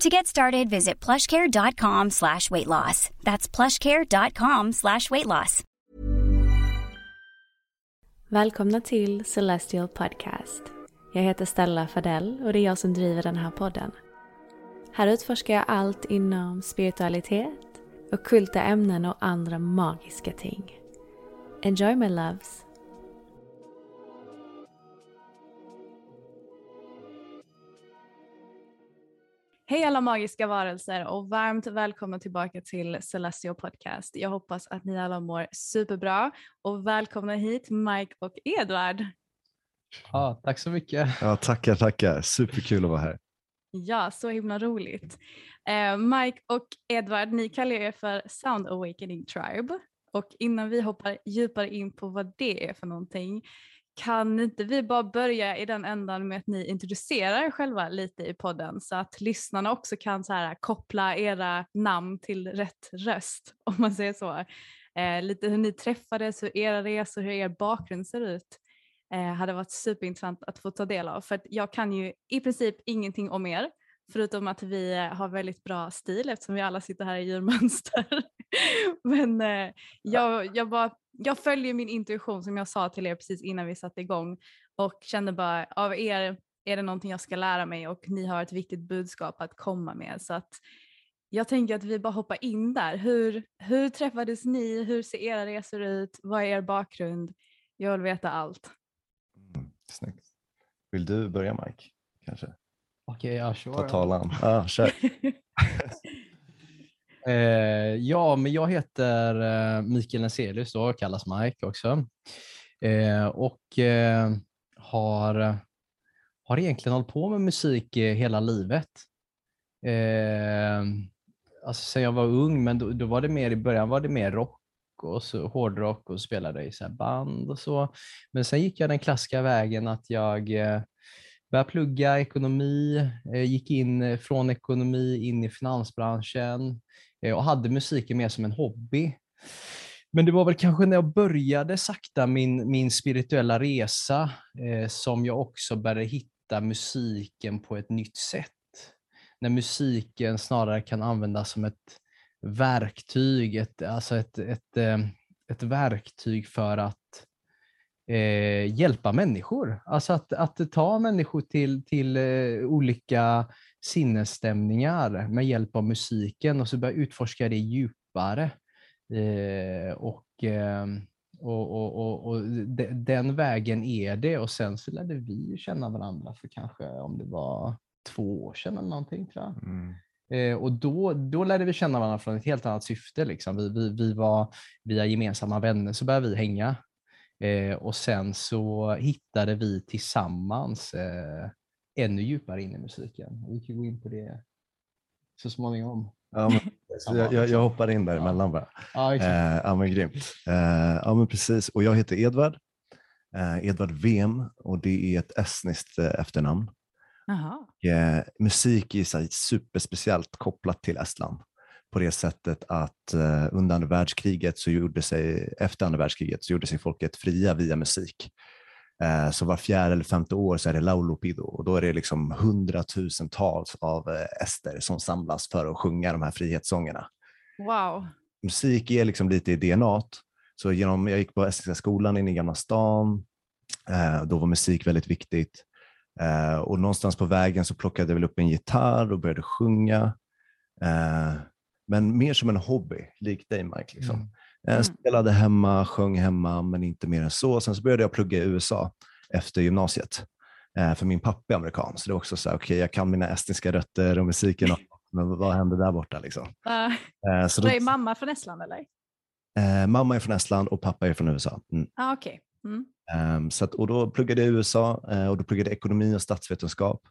To get started, visit plushcare.com slash weight loss. That's plushcare.com slash weight loss. Välkomna till Celestial Podcast. Jag heter Stella Fadell och det är jag som driver den här podden. Här utforskar jag allt inom spiritualitet, ockulta ämnen och andra magiska ting. Enjoy my loves! Hej alla magiska varelser och varmt välkomna tillbaka till Celestio Podcast. Jag hoppas att ni alla mår superbra och välkomna hit Mike och Edvard. Ja, tack så mycket. Ja, tackar, tackar. Superkul att vara här. Ja, så himla roligt. Eh, Mike och Edvard, ni kallar er för Sound Awakening Tribe och innan vi hoppar djupare in på vad det är för någonting kan inte vi bara börja i den ändan med att ni introducerar er själva lite i podden så att lyssnarna också kan så här, koppla era namn till rätt röst om man säger så. Eh, lite hur ni träffades, hur era resor, hur er bakgrund ser ut eh, hade varit superintressant att få ta del av för att jag kan ju i princip ingenting om er förutom att vi eh, har väldigt bra stil eftersom vi alla sitter här i djurmönster. Men eh, jag, jag, bara, jag följer min intuition som jag sa till er precis innan vi satte igång och kände bara av er är det någonting jag ska lära mig och ni har ett viktigt budskap att komma med. Så att jag tänker att vi bara hoppar in där. Hur, hur träffades ni? Hur ser era resor ut? Vad är er bakgrund? Jag vill veta allt. Mm, snyggt. Vill du börja Mike? Kanske? Okej, okay, ja, sure. Ta talan. Ah, kör. Eh, ja, men jag heter eh, Mikael Neselius, då, kallas Mike också. Eh, och eh, har, har egentligen hållit på med musik eh, hela livet. Eh, alltså sen jag var ung, men då, då, var det mer i början var det mer rock och så, hårdrock och spelade i så band och så. Men sen gick jag den klassiska vägen att jag eh, började plugga ekonomi, eh, gick in eh, från ekonomi in i finansbranschen, Eh, och hade musiken mer som en hobby. Men det var väl kanske när jag började sakta min, min spirituella resa eh, som jag också började hitta musiken på ett nytt sätt. När musiken snarare kan användas som ett verktyg, ett, alltså ett, ett, eh, ett verktyg för att eh, hjälpa människor. Alltså att, att ta människor till, till eh, olika sinnesstämningar med hjälp av musiken och så börja utforska det djupare. Eh, och, eh, och, och, och, och de, den vägen är det och sen så lärde vi känna varandra för kanske om det var två år sedan eller någonting tror jag. Mm. Eh, och då, då lärde vi känna varandra från ett helt annat syfte. Liksom. Vi, vi, vi var via gemensamma vänner så började vi hänga eh, och sen så hittade vi tillsammans eh, ännu djupare in i musiken. Vi kan gå in på det så småningom. Ja, men, jag, jag, jag, hoppar in där emellan bara. Ja, eh, ja, men grymt. Eh, ja, men precis. Och jag heter Edvard. Eh, Edvard Vem och det är ett estniskt eh, efternamn. Eh, musik är så superspeciellt kopplat till Estland på det sättet att eh, under andra världskriget, så gjorde sig, efter andra världskriget, så gjorde sig folket fria via musik. Eh, så var fjärde eller femte år så är det Laulupido och då är det liksom hundratusentals av ester som samlas för att sjunga de här frihetssångerna. Wow. Musik är liksom lite i DNA. Så genom, jag gick på Estniska skolan inne i Gamla stan. Då var musik väldigt viktigt. Och någonstans på vägen så plockade jag väl upp en gitarr och började sjunga. Men mer som en hobby, lik dig Mike. Liksom. Mm. Jag mm. spelade hemma, sjöng hemma, men inte mer än så. Sen så började jag plugga i USA efter gymnasiet. Eh, för min pappa är amerikan, så det är också så här, okay, jag kan mina estniska rötter och musiken, men vad händer där borta? Liksom? Uh, så då, är mamma från Estland eller? Eh, mamma är från Estland och pappa är från USA. Mm. Ah, okay. Mm. Um, så att, och då pluggade jag i USA uh, och då pluggade jag ekonomi och statsvetenskap.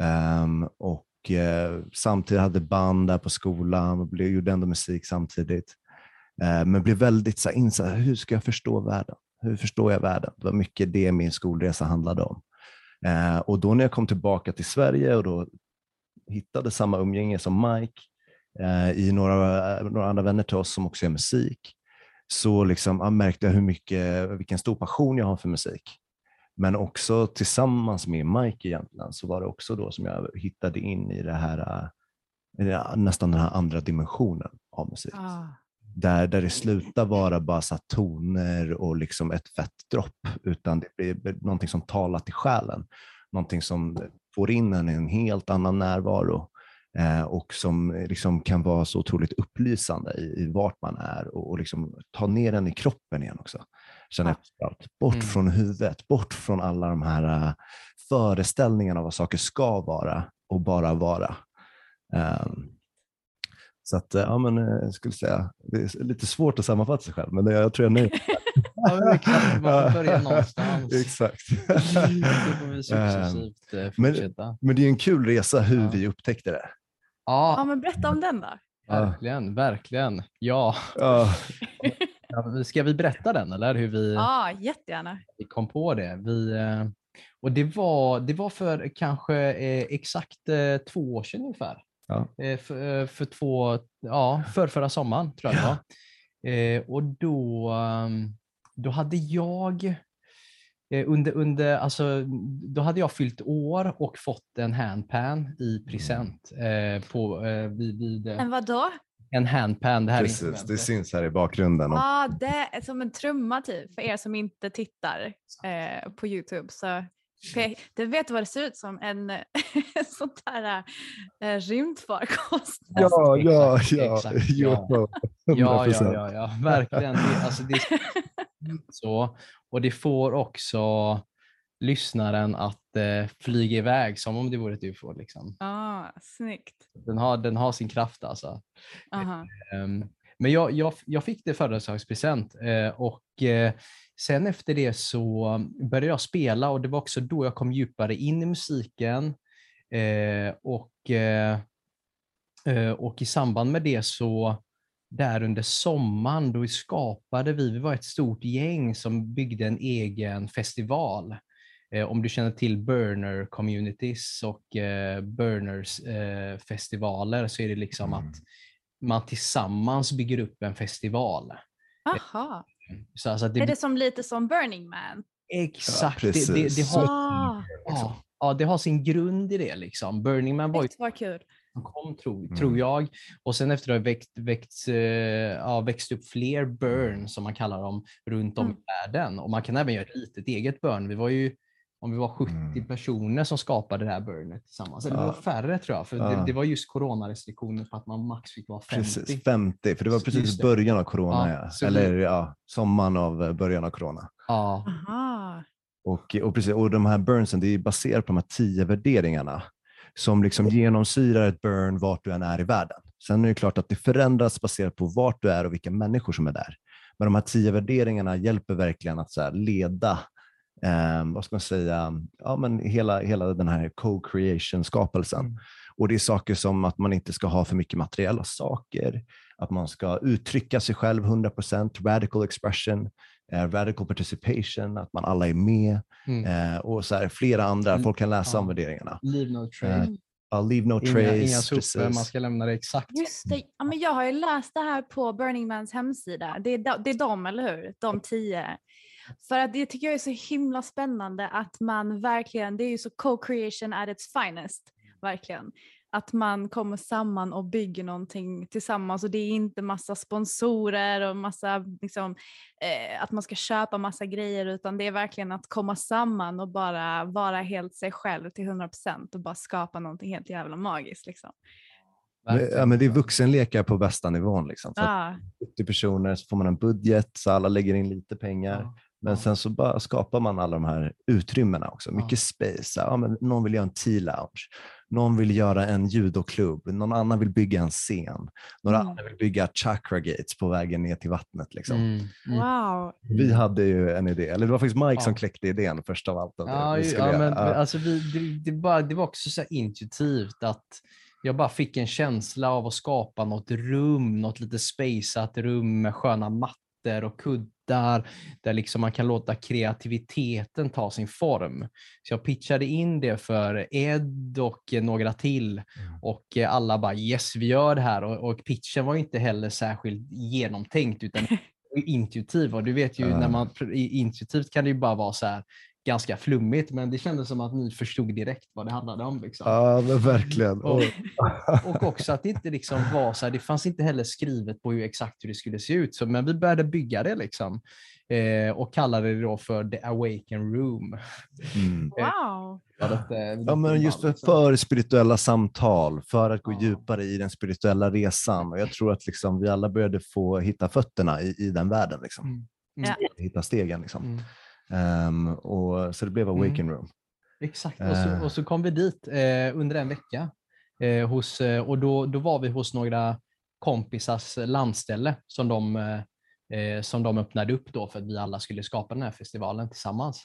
Um, och eh, samtidigt hade band där på skolan och blev, gjorde ändå musik samtidigt. Eh, men blev väldigt så insatt, hur ska jag förstå världen? Hur förstår jag världen? Det var mycket det min skolresa handlade om. Eh, och då när jag kom tillbaka till Sverige och då hittade samma umgänge som Mike eh, i några, några andra vänner till oss som också gör musik, så liksom, jag märkte jag hur mycket, vilken stor passion jag har för musik. Men också tillsammans med Mike egentligen så var det också då som jag hittade in i det här, nästan den här andra dimensionen av musik. Ah. Där, där det slutar vara bara så toner och liksom ett fett dropp, utan det blir någonting som talar till själen. Någonting som får in en i en helt annan närvaro eh, och som liksom kan vara så otroligt upplysande i, i vart man är och, och liksom ta ner en i kroppen igen också känna efter allt. Bort mm. från huvudet, bort från alla de här uh, föreställningarna av vad saker ska vara och bara vara. Um, så att, ja, men, eh, jag skulle säga, det är lite svårt att sammanfatta sig själv, men jag tror jag är nöjd. ja, men exakt, man börjar någonstans. exakt. ehm, men, men det är en kul resa hur ja. vi upptäckte det. Ja. ja, men berätta om den då. Verkligen, verkligen. Ja. ja. Ska vi berätta den eller hur vi, ja, jättegärna. vi kom på det? Vi, eh, och det var, det var för kanske eh, exakt eh, två år sedan ungefär. Ja. För, för två, ja, för förra sommaren tror jag det var. Och då, ehm, då hade jag under, under, alltså, då hade jag fyllt år och fått en handpan i present. Mm. på, vid, vid, en vadå? en handpan. Det, här Precis, det syns här i bakgrunden. Ja, det är som en trumma typ för er som inte tittar eh, på Youtube. Så det vet vad det ser ut som, en sånt där äh, rymdfarkost. Ja, ja, ja. Exakt, ja. ja, ja, ja, ja, verkligen. Det, alltså, det så. Och det får också lyssnaren att eh, flyga iväg som om det vore ett ufo. Liksom. Ah, snyggt. Den har, den har sin kraft alltså. Um, men jag, jag, jag fick det födelsedagspresent eh, och eh, sen efter det så började jag spela och det var också då jag kom djupare in i musiken. Eh, och, eh, eh, och i samband med det så där under sommaren då skapade vi, vi var ett stort gäng som byggde en egen festival Eh, om du känner till burner communities och eh, burners eh, festivaler så är det liksom mm. att man tillsammans bygger upp en festival. Aha. Så alltså det, är det som lite som Burning Man? Exakt. Ja, det, det, det, har, ah. ja, ja, det har sin grund i det. Liksom. Burning Man var ju vad kul. kom, tro, mm. tror jag. Och sen efter det har växt, växt, ja, växt upp fler burn, som man kallar dem, runt om mm. i världen. Och man kan även göra ett litet eget burn. Vi var ju om vi var 70 mm. personer som skapade det här burnet tillsammans. Eller ja. det var färre tror jag, för ja. det, det, var just coronarestriktioner på att man max fick vara 50. Precis, 50, för det var precis i början av corona, ja. ja. eller ja, sommaren av eh, början av corona. Ja. Och, och, precis, och de här burnsen, det är baserat på de här tio värderingarna som liksom genomsyrar ett burn vart du än är i världen. Sen är det klart att det förändras baserat på vart du är och vilka människor som är där. Men de här tio värderingarna hjälper verkligen att så leda eh, vad ska man säga, ja, men hela, hela den här co-creation-skapelsen. Mm. Och det är saker som att man inte ska ha för mycket materiella saker, att man ska uttrycka sig själv 100%, radical expression, eh, radical participation, att man alla är med mm. eh, och så här, flera andra, folk kan läsa ja. om värderingarna. Leave no trace. Eh, I'll leave no Inga, trace. inga sopor, precis. man ska lämna det exakt. Just det. Ja, men jag har ju läst det här på Burning Mans hemsida. Det är, de, det är de, eller hur? De tio. För att det tycker jag är så himla spännande att man verkligen, det är ju så co-creation at its finest, verkligen. Att man kommer samman och bygger någonting tillsammans och det är inte massa sponsorer och massa, liksom, eh, att man ska köpa massa grejer utan det är verkligen att komma samman och bara vara helt sig själv till 100% och bara skapa någonting helt jävla magiskt. Liksom. Ja, men det är vuxenlekar på bästa nivån. Liksom. Så Ah, 70 personer så får man en budget så alla lägger in lite pengar. Ja. Men sen så bara skapar man alla de här utrymmena också. Mycket space. Ja, men någon vill göra en tea-lounge. Någon vill göra en judoklubb. Någon annan vill bygga en scen. Några Mm. andra vill bygga chakra gates på vägen ner till vattnet. Liksom. Mm, mm. wow. Vi hade ju en idé, eller det var faktiskt Mike som Ja. kläckte idén först av allt. Det. Ja, vi ju- skulle ja, göra. men, Ja. alltså, vi, det, det, bara, det var också så intuitivt att jag bara fick en känsla av att skapa något rum, något lite spaceat rum med sköna mattor och kuddar där liksom man kan låta kreativiteten ta sin form. Så jag pitchade in det för Ed och några till och eh, alla bara yes, vi gör det här och, och pitchen var inte heller särskilt genomtänkt utan intuitiv och du vet ju Ja. när man intuitivt kan det ju bara vara så här ganska flummigt men det kändes som att ni förstod direkt vad det handlade om. Liksom. ja, men verkligen. Och, Och, också att det inte liksom var så här, det fanns inte heller skrivet på hur exakt hur det skulle se ut. Så, men vi började bygga det liksom. Eh, och kallade det då för The Awaken Room. mm. Wow. Ja, det, Ja, men just för, för spirituella samtal, för att gå Ja. djupare i den spirituella resan. Och jag tror att liksom vi alla började få hitta fötterna i, i den världen. Liksom. Mm. Ja. Hitta stegen. Liksom. Mm. Ehm, och, så det blev Awaken Room. Exakt, och så, Eh. och så kom vi dit eh, under en vecka. Eh, hos, eh, och då, då var vi hos några kompisars landställe som de, eh, eh, som de öppnade upp då för att vi alla skulle skapa den här festivalen tillsammans.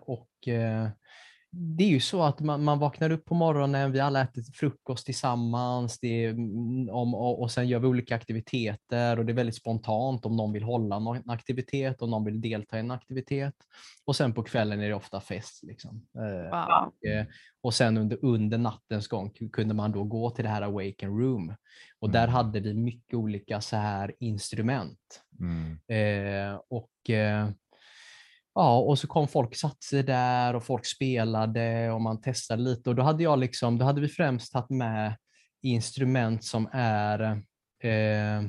Och det är ju så att man, man vaknar upp på morgonen, vi alla äter frukost tillsammans är, mm, om, och, och sen gör vi olika aktiviteter och det är väldigt spontant om någon vill hålla någon aktivitet, om någon vill delta i en aktivitet. Och sen på kvällen är det ofta fest. Liksom. Eh, Wow. Eh, Och sen under, under nattens gång ku- kunde man då gå till det här awaken room. Och där Mm. hade vi mycket olika så här instrument. Mm. Eh, och, eh, ja, och så kom folk satt sig där och folk spelade och man testade lite. Och då hade, jag liksom, då hade vi främst tagit med instrument som är eh,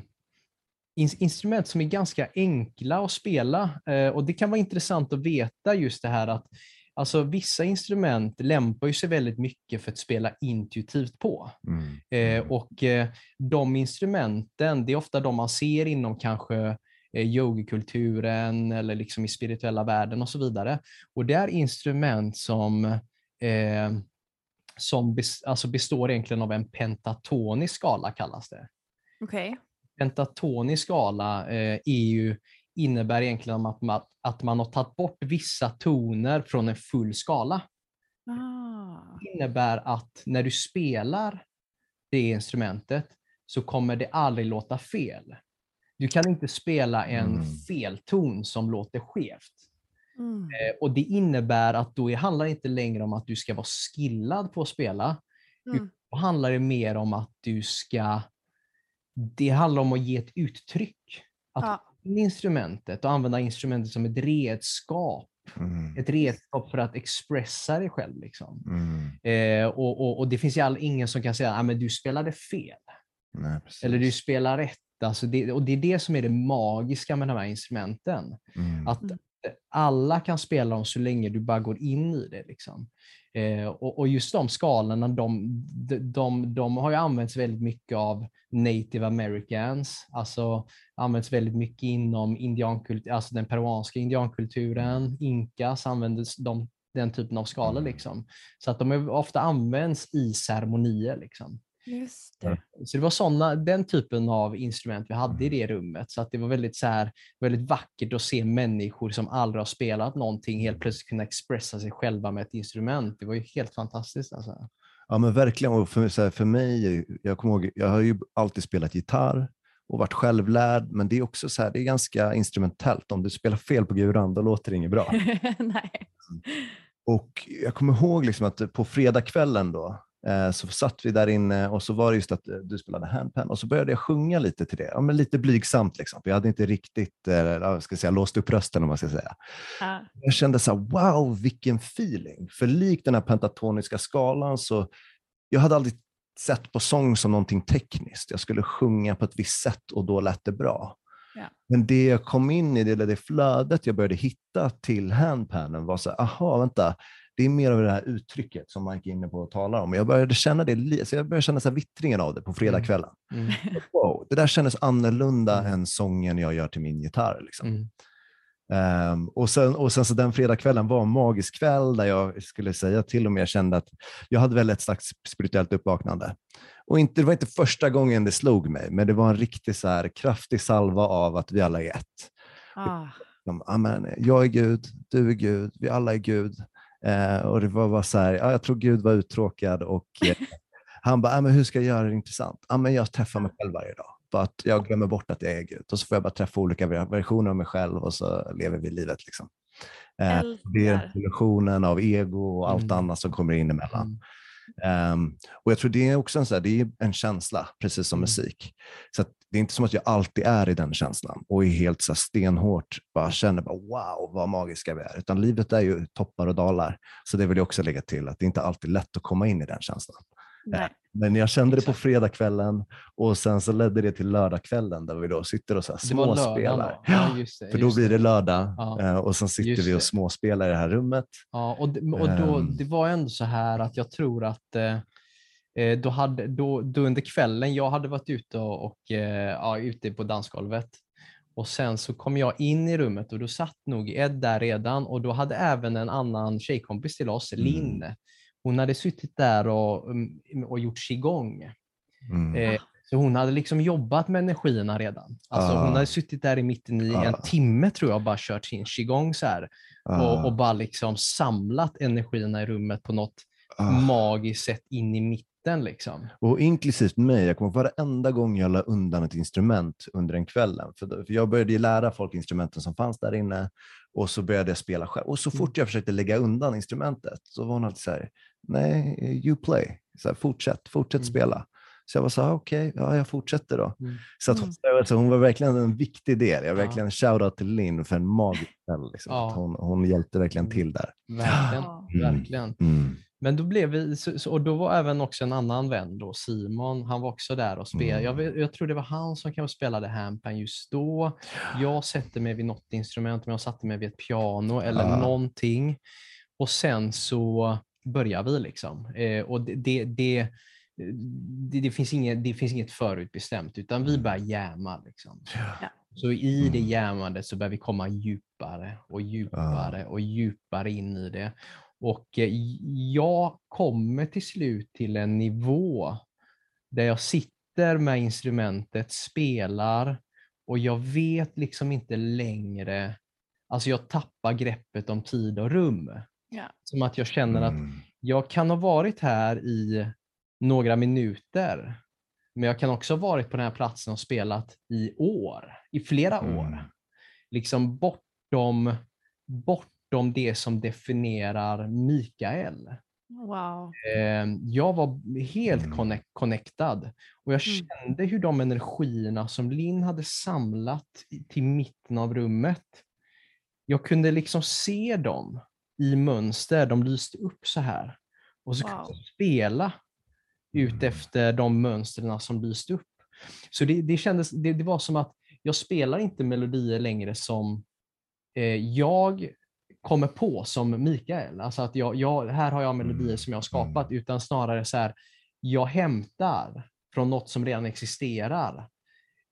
in- instrument som är ganska enkla att spela. Eh, och Det kan vara intressant att veta just det här att alltså, vissa instrument lämpar ju sig väldigt mycket för att spela intuitivt på. Mm. Eh, och eh, de instrumenten, det är ofta de man ser inom kanske yogikulturen eller liksom i spirituella världen och så vidare. Och det är instrument som, eh, som bes, alltså består egentligen av en pentatonisk skala kallas det. Okej. Pentatonisk skala eh, är ju, innebär egentligen att man, att man har tagit bort vissa toner från en full skala Ah. innebär att när du spelar det instrumentet så kommer det aldrig låta fel. Du kan inte spela en Mm. felton som låter skevt. Mm. Eh, Och Det innebär att då handlar det inte längre om att du ska vara skillad på att spela. Mm. Då handlar det mer om att du ska... Det handlar om att ge ett uttryck. Att Ja. in instrumentet och använda instrumentet som ett redskap. Mm. Ett redskap för att expressa dig själv. Liksom. Mm. Eh, och, och, och det finns ju all, ingen som kan säga att du spelade fel Nej, eller du spelar rätt. Alltså det, och det är det som är det magiska med de här instrumenten. Mm. Att Mm. alla kan spela dem så länge du bara går in i det. Liksom. Eh, och, och just de skalorna, de, de, de, de har ju använts väldigt mycket av native americans. Alltså används väldigt mycket inom indiankult, alltså den peruanska indiankulturen. Inkas användes de, den typen av skalor. Liksom. Så att de är ofta används i ceremonier. Liksom. Just det. Så det var såna, den typen av instrument vi hade i det rummet. Så att det var väldigt, så här, väldigt vackert att se människor som aldrig har spelat någonting helt plötsligt kunna expressa sig själva med ett instrument. Det var ju helt fantastiskt. Alltså. Ja men verkligen. Och för, så här, för mig, jag kommer ihåg, jag har ju alltid spelat gitarr och varit självlärd, men det är också så här, det är ganska instrumentellt. Om du spelar fel på guran, då låter det inget bra. Nej. Och jag kommer ihåg liksom att på fredagskvällen då, Eh, så satt vi där inne och så var det just att eh, du spelade handpan och så började jag sjunga lite till det. Ja, men lite blygsamt liksom. Jag hade inte riktigt eh, jag ska säga, låst upp rösten om man ska säga. Ja. Jag kände så här, wow, vilken feeling. För likt den här pentatoniska skalan så jag hade aldrig sett på sång som någonting tekniskt. Jag skulle sjunga på ett visst sätt och då lät det bra. Ja. Men det jag kom in i, det, det flödet jag började hitta till handpanen var så här, aha, vänta, det är mer av det här uttrycket som Mike är inne på och talar om. Jag började känna det, så jag började känna så här vittringen av det på fredagskvällen. Mm. Wow, det där kändes annorlunda Mm. än sången jag gör till min gitarr. Liksom. Mm. Ehm, och sen, och sen så den fredagskvällen var en magisk kväll där jag skulle säga till och med kände att jag hade väl ett slags spirituellt uppvaknande. Och inte, det var inte första gången det slog mig, men det var en riktigt så här kraftig salva av att vi alla är ett. Ah. Som, Amen, jag är Gud, du är Gud, vi alla är Gud. Eh, och det var bara så här, ja, jag tror Gud var uttråkad och eh, han bara, "Ja, men hur ska jag göra det intressant? Men jag träffar mig själv varje dag. För att jag glömmer bort att jag är Gud. Och så får jag bara träffa olika versioner av mig själv och så lever vi livet. Liksom. Eh, det är illusionen av ego och allt Mm. annat som kommer in emellan. Ehm, och jag tror det är också en, så här, det är en känsla, precis som Mm. musik. Så det är inte som att jag alltid är i den känslan och är helt så här, stenhårt, bara känner bara, wow vad magiska vi är. Utan livet är ju toppar och dalar. Så det vill jag också lägga till, att det är inte alltid lätt att komma in i den känslan. Nej. Men jag kände det på fredagskvällen och sen så ledde det till lördagskvällen där vi då sitter och så här småspelar. då? Ja, det, För då blir det lördag Ja. eh, och sen sitter vi och småspelar i det här rummet. Ja, och, det, och då, Ehm. det var ändå så här att jag tror att eh, eh, då, hade, då, då under kvällen, jag hade varit ute och, och eh, ja, ute på dansgolvet och sen så kom jag in i rummet och då satt nog Ed där redan och då hade även en annan tjejkompis till oss, Mm. Linn, hon hade suttit där och, mm, och gjort qigong. Mm. Eh, så hon hade liksom jobbat med energierna redan. Alltså Ah. Hon hade suttit där i mitten i en Ah. timme tror jag bara kört sin qigong så här Ah, och, och bara liksom samlat energierna i rummet på något ah. magiskt sätt in i mitten. Liksom. Och inklusivt mig, jag kommer varenda gång jag la undan ett instrument under den kvällen. För, för jag började lära folk instrumenten som fanns där inne och så började jag spela själv. Och så fort jag försökte lägga undan instrumentet så var hon alltid så här, nej, you play, så här, fortsätt, fortsätt Mm. spela. Så jag var så här, okej, ja, jag fortsätter då. Mm. Så, att, Mm. alltså, hon var verkligen en viktig del. Jag Ja. verkligen shoutout till Linn för en magisk kväll. Liksom. Ja. Hon, hon hjälpte verkligen Mm. till där. Verkligen. Ja. Mm. verkligen. Mm. Men då blev vi, och då var även också en annan vän, då, Simon, han var också där och spelade. Mm. Jag, jag tror det var han som kanske spelade handpan just då. Jag sätter mig vid något instrument, men jag satte mig vid ett piano eller Ja. någonting. Och sen så börjar vi liksom. Eh, och det, det, det, det, det, finns inget, det finns inget förutbestämt, utan vi bara jamar. Liksom. Ja. Så i det Mm. jammandet så börjar vi komma djupare och djupare och djupare in i det. Och eh, jag kommer till slut till en nivå där jag sitter med instrumentet, spelar och jag vet liksom inte längre, alltså jag tappar greppet om tid och rum. Ja. Som att jag känner att Mm. jag kan ha varit här i några minuter, men jag kan också ha varit på den här platsen och spelat i år, i flera Mm. år. Liksom bortom, bortom det som definierar Mikael. Wow. Eh, jag var helt Mm. connect, connectad och jag Mm. kände hur de energierna som Linn hade samlat till mitten av rummet, jag kunde liksom se dem i mönster, de lyste upp så här. Och så kunde Wow. jag spela ut Mm. efter de mönstren som lyste upp. Så det, det kändes, det, det var som att jag spelar inte melodier längre som eh, jag kommer på som Mikael. Alltså att jag, jag, här har jag melodier Mm. som jag har skapat, utan snarare så här, jag hämtar från något som redan existerar.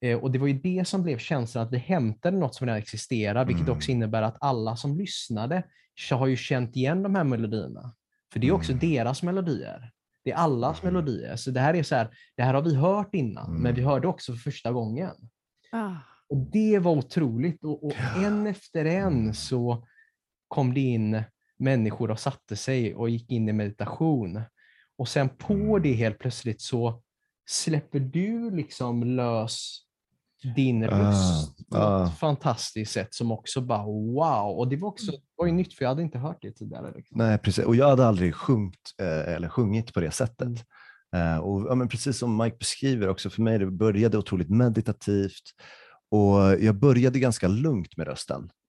Eh, och Det var ju det som blev känslan, att vi hämtade något som redan existerar, vilket Mm. också innebär att alla som lyssnade har ju känt igen de här melodierna. För det är också Mm. deras melodier. Det är allas Mm. melodier. Så det här är så här, det här har vi hört innan, men vi Mm. hörde också för första gången. Ah. Och det var otroligt. Och, och en efter en Mm. så kom det in människor och satte sig och gick in i meditation. Och sen på Mm. det helt plötsligt så släpper du liksom lös din röst på ah. ett fantastiskt sätt som också bara wow. Och det var också det var ju nytt för jag hade inte hört det tidigare. Liksom. Nej, precis. Och jag hade aldrig sjungit, eh, eller sjungit på det sättet. Eh, och, ja, men precis som Mike beskriver också, för mig det började otroligt meditativt och jag började ganska lugnt med rösten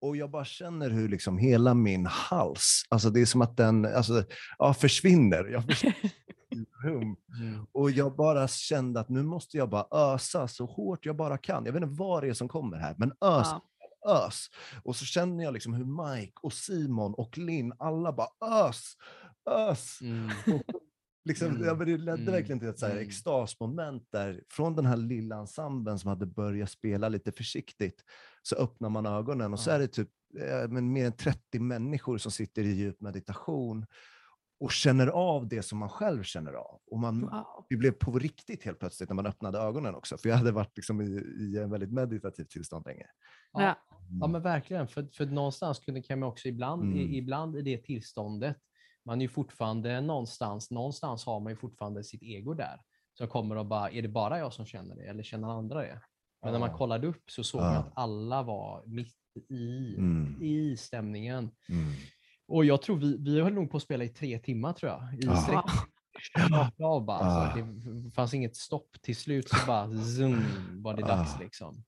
Och jag bara känner hur liksom hela min hals, alltså det är som att den alltså, ja, försvinner. Jag försvinner. Mm. Och jag bara kände att nu måste jag bara ösa så hårt jag bara kan. Jag vet inte vad det är som kommer här, men ös, Ja. ös. Och så känner jag liksom hur Mike och Simon och Linn, alla bara ös, ös. Mm. Liksom, Mm. det ledde Mm. verkligen till ett så här Mm. extasmoment där från den här lilla ensemblen som hade börjat spela lite försiktigt så öppnar man ögonen och så är det typ eh, men mer än 30 människor som sitter i djup meditation och känner av det som man själv känner av. Och man, Wow. det blev på riktigt helt plötsligt när man öppnade ögonen också, för jag hade varit liksom i, i en väldigt meditativt tillstånd länge. Ja. Ja. Ja men verkligen, för, för någonstans kunde, kan man också ibland, Mm. i, ibland i det tillståndet, man är ju fortfarande någonstans, någonstans har man ju fortfarande sitt ego där. Som kommer och bara, är det bara jag som känner det eller känner andra det? Men när man kollade upp så såg man att alla var mitt i, Mm. i stämningen. Mm. Och jag tror vi, vi höll nog på att spela i tre timmar tror jag. I sträck. Av bara. Ah. Det fanns inget stopp. Till slut så bara zoom var det dags Ah. liksom.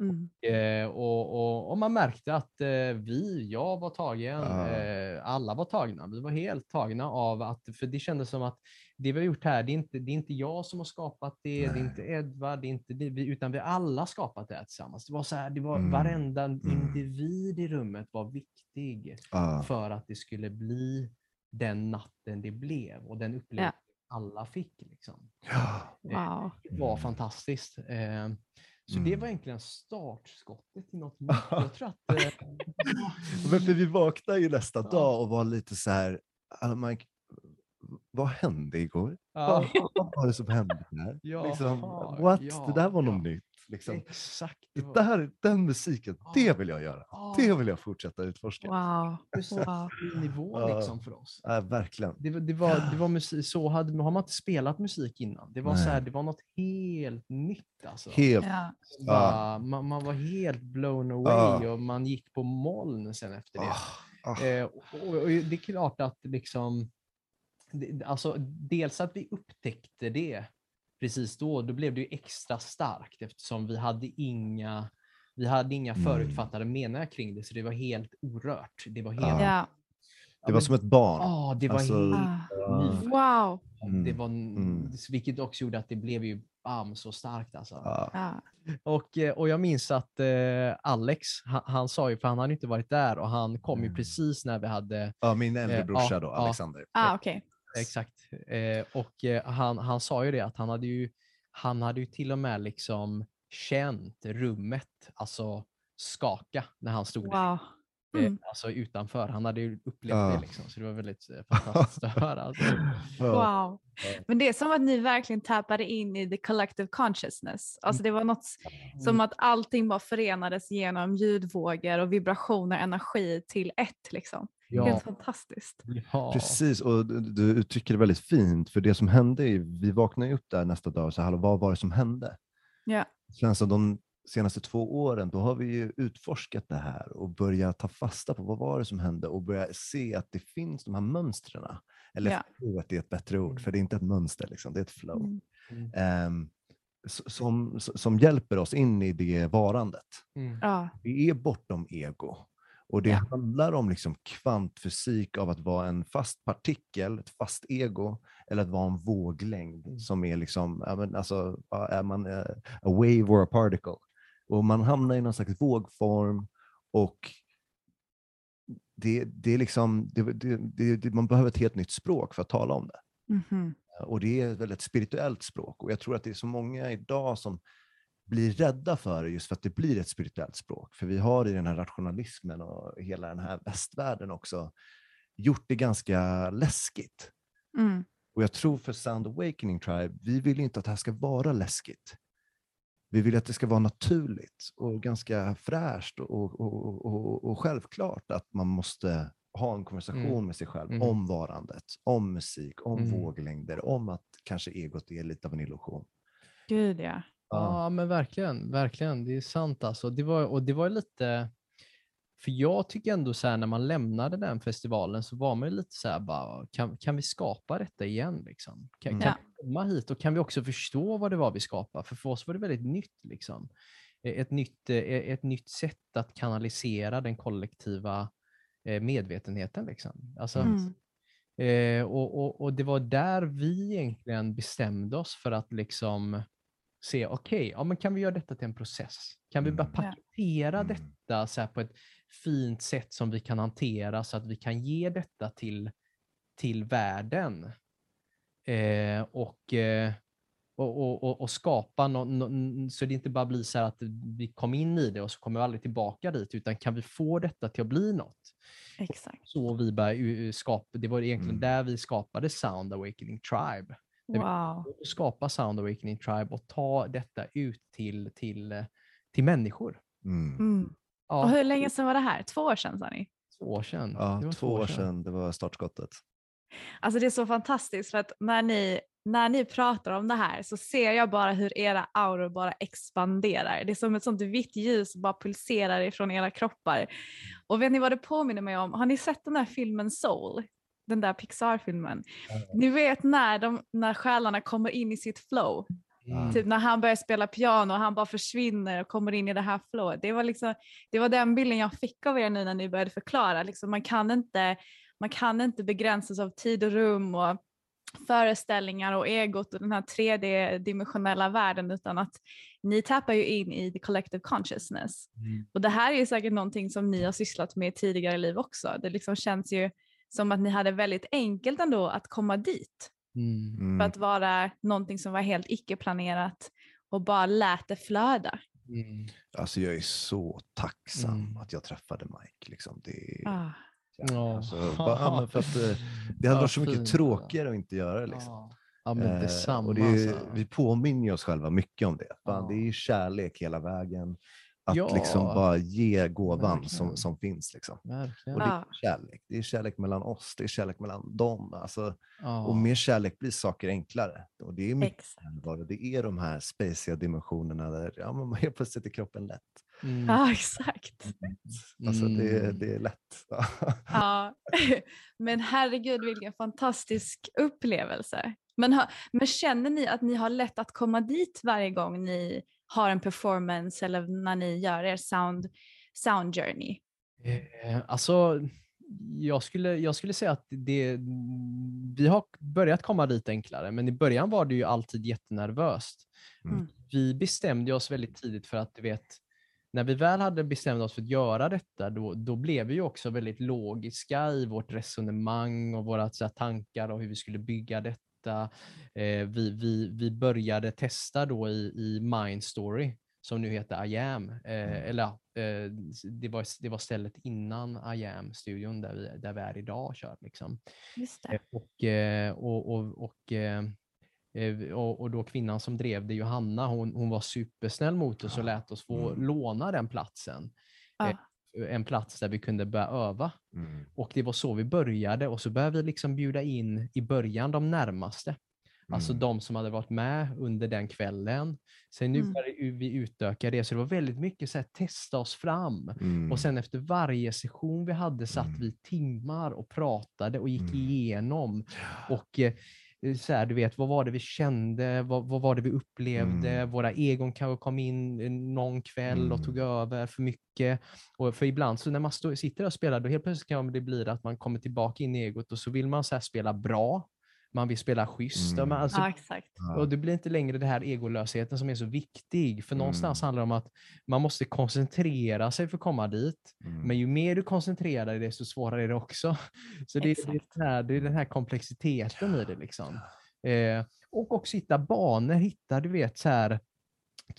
Mm. Eh, och, och, och man märkte att eh, vi, jag var tagen, Ah. eh, alla var tagna. Vi var helt tagna av att, för det kändes som att det vi har gjort här, det är inte, det är inte jag som har skapat det, det är Nej. inte Edvard, det är inte det, vi, utan vi alla skapat det här tillsammans. Det var så här, det var Mm. varenda Mm. individ i rummet var viktig Ah. för att det skulle bli den natten det blev och den upplevelsen alla fick. Liksom. Ja. Wow. Det var fantastiskt. Så det Mm. var egentligen startskottet till något nytt. Jag tror att, eh, Men för vi vaknade ju nästa Ja. dag och var lite så här, "Alla, Mike, vad hände igår? ja, Vad, vad var det som hände där? liksom, Jaha, what? ja, det där var ja. något nytt. Liksom. exakt. det Det var- där, den musiken, Ja. det vill jag göra. Ja, Det vill jag fortsätta utforska. Wow. just wow. ny nivå Ja. liksom för oss. Äh, verkligen. Det, var- det, var, det var musik, så hade, har man inte spelat musik innan. Det var, så här, det var något helt nytt. Alltså. Helt. Ja. Bara, man, man var helt blown away Ja. och man gick på moln sen efter det. Ah. Eh, och, och, och det är klart att liksom, det, alltså, dels att vi upptäckte det precis då, då blev det ju extra starkt eftersom vi hade inga, vi hade inga Mm. förutfattade meningar kring det, så det var helt orört. Det var helt... Ja. Ja. Det var som ett barn. Ja, det var Alltså, helt nyfött. Wow. Det Mm, var, mm. Vilket också gjorde att det blev ju bam, så starkt. Alltså. Ja. Ja. Och, eh, och jag minns att eh, Alex, han, han sa ju, för han hade inte varit där och han kom ju Mm. precis när vi hade Ja, min äldre Eh, brorsa ja, då, ja. Alexander. Ah, okej. Exakt. Eh, och eh, han, han sa ju det att han hade ju, han hade ju till och med liksom känt rummet alltså skaka när han stod Wow. eh, Mm. alltså utanför. Han hade ju upplevt Ja. det liksom, så det var väldigt eh, fantastiskt att höra. Alltså. Wow. Men det är som att ni verkligen tappade in i the collective consciousness. Alltså det var något som att allting bara förenades genom ljudvågor och vibrationer, energi till ett liksom. Ja, Helt fantastiskt. ja. Precis, och du, uttrycker det väldigt fint, för det som hände, vi vaknade upp där nästa dag och sa, hallå, vad var det som hände? Ja. Sen så de senaste två åren, då har vi ju utforskat det här och börjat ta fasta på vad var det som hände och börja se att det finns de här mönstren. Eller Ja. flowet är ett bättre ord, för det är inte ett mönster, liksom, det är ett flow. Mm. Mm. S- som, som hjälper oss in i det varandet. Mm. Ja. Det är bortom ego. Och det Ja. handlar om liksom kvantfysik av att vara en fast partikel, ett fast ego, eller att vara en våglängd Mm. som är liksom, alltså, är man eh, a wave or a particle? Och man hamnar i någon slags vågform och det, det är liksom, det, det, det, man behöver ett helt nytt språk för att tala om det. Mhm. Och det är ett väldigt spirituellt språk. Och jag tror att det är så många idag som blir rädda för det just för att det blir ett spirituellt språk. För vi har i den här rationalismen och hela den här västvärlden också gjort det ganska läskigt. Mm. Och jag tror för Sound Awakening Tribe, vi vill inte att det här ska vara läskigt. Vi vill att det ska vara naturligt och ganska fräscht och, och, och, och, självklart att man måste ha en konversation Mm. med sig själv Mm. om varandet, om musik, om Mm. våglängder, om att kanske egot är lite av en illusion. Gud ja. Ja, men verkligen, verkligen. Det är sant alltså. Det var, och det var lite, för jag tycker ändå så här när man lämnade den festivalen så var man ju lite så här bara, kan, kan vi skapa detta igen liksom? Kan, Mm. kan vi komma hit och kan vi också förstå vad det var vi skapade? För för oss var det väldigt nytt liksom. Eh, Ett nytt, eh, ett nytt sätt att kanalisera den kollektiva medvetenheten liksom. Alltså, Mm. Eh, och, och, och det var där vi egentligen bestämde oss för att liksom se, okej, ja, men kan vi göra detta till en process? Kan vi bara Mm. Ja. paketera Mm. detta så här på ett fint sätt som vi kan hantera så att vi kan ge detta till, till världen? Eh, och, eh, och, och, och, skapa no, no, så det inte bara blir så här att vi kom in i det och så kommer vi aldrig tillbaka dit, utan kan vi få detta till att bli något? Exakt. så vi började skapa, det var egentligen Mm. där vi skapade Sound Awakening Tribe. Wow. Skapa Sound Awakening Tribe och ta detta ut till, till, eh, till människor. Mm. Mm. Ja, Och hur länge sedan var det här? Två år sedan sa ni? två år sedan. Ja, Det var två år sedan det var startskottet. Alltså det är så fantastiskt för att när ni, när ni pratar om det här så ser jag bara hur era auror bara expanderar. Det är som ett sånt vitt ljus som bara pulserar ifrån era kroppar. Och vet ni vad det påminner mig om? Har ni sett den där filmen Soul? Den där Pixar-filmen. Ni vet när, de, när själarna kommer in i sitt flow. Mm. Typ när han börjar spela piano och han bara försvinner och kommer in i det här flowet. Det var, liksom, det var den bilden jag fick av er nu när ni började förklara. Liksom, man, kan inte, man kan inte begränsas av tid och rum och föreställningar och egot och den här 3D-dimensionella världen utan att ni tappar ju in i the collective consciousness. Mm. Och det här är ju säkert någonting som ni har sysslat med i tidigare liv också. Det liksom känns ju som att ni hade väldigt enkelt ändå att komma dit Mm. Mm. för att vara någonting som var helt icke-planerat och bara lät det flöda. Mm. Alltså jag är så tacksam Mm. att jag träffade Mike. Liksom. Det, är- Ah. Ja. alltså, bara, för att, eh, det hade Ja, varit så mycket tråkigare att inte göra det. Liksom. Ja. ja, men Eh, detsamma. och det är, alltså. Vi påminner oss själva mycket om det. Fan, Ja. Det är kärlek hela vägen. Att Ja. liksom bara ge gåvan Verkligen. som, som finns. Liksom. Verkligen. Och det är kärlek. Det är kärlek mellan oss, det är kärlek mellan dem. Alltså, Ja. Och med kärlek blir saker enklare. Och det är mycket. Det är de här spaciga dimensionerna där ja, man helt plötsligt är kroppen lätt. Mm. Ja, exakt. Alltså det, Mm. det är lätt. Ja. Men herregud vilken fantastisk upplevelse. Men, men känner ni att ni har lätt att komma dit varje gång ni har en performance eller när ni gör er sound, sound journey? Eh, Alltså, jag skulle, jag skulle säga att det, vi har börjat komma dit enklare, men i början var det ju alltid jättenervöst. Mm. Vi bestämde oss väldigt tidigt för att, du vet, när vi väl hade bestämt oss för att göra detta, då, då blev vi ju också väldigt logiska i vårt resonemang och våra så här, tankar och hur vi skulle bygga detta. Eh, vi, vi, vi började testa då i, i Mindstory, som nu heter I am. Eh, eller ja, eh, det, var, det var stället innan I am-studion där vi, där vi är idag kör. Liksom. Eh, Och, eh, och, och, och, eh, och, och då kvinnan som drev det, Johanna, hon, hon var supersnäll mot oss och lät oss få Mm. låna den platsen. Ja. En plats där vi kunde börja öva. Mm. Och det var så vi började och så började vi liksom bjuda in i början de närmaste. Alltså Mm. de som hade varit med under den kvällen. Sen nu Mm. började vi utöka det, så det var väldigt mycket så här, testa oss fram. Mm. Och sen efter varje session vi hade satt Mm. vi timmar och pratade och gick Mm. igenom. Och eh, så här, du vet, vad var det vi kände? Vad, vad var det vi upplevde? Mm. Våra egon kanske kom in eh, någon kväll och tog Mm. över för mycket. Och för ibland så när man stå, sitter och spelar, då helt plötsligt kan det bli att man kommer tillbaka in i egot och så vill man så spela bra. Man vill spela schysst. Mm. Men alltså, Ja, och det blir inte längre det här egolösheten som är så viktig. För någonstans Mm. handlar det om att man måste koncentrera sig för att komma dit. Mm. Men ju mer du koncentrerar dig, desto svårare är det också. Så det, är- det, den här, det är den här komplexiteten i det. Liksom. Eh, och också hitta banor, hitta du vet så här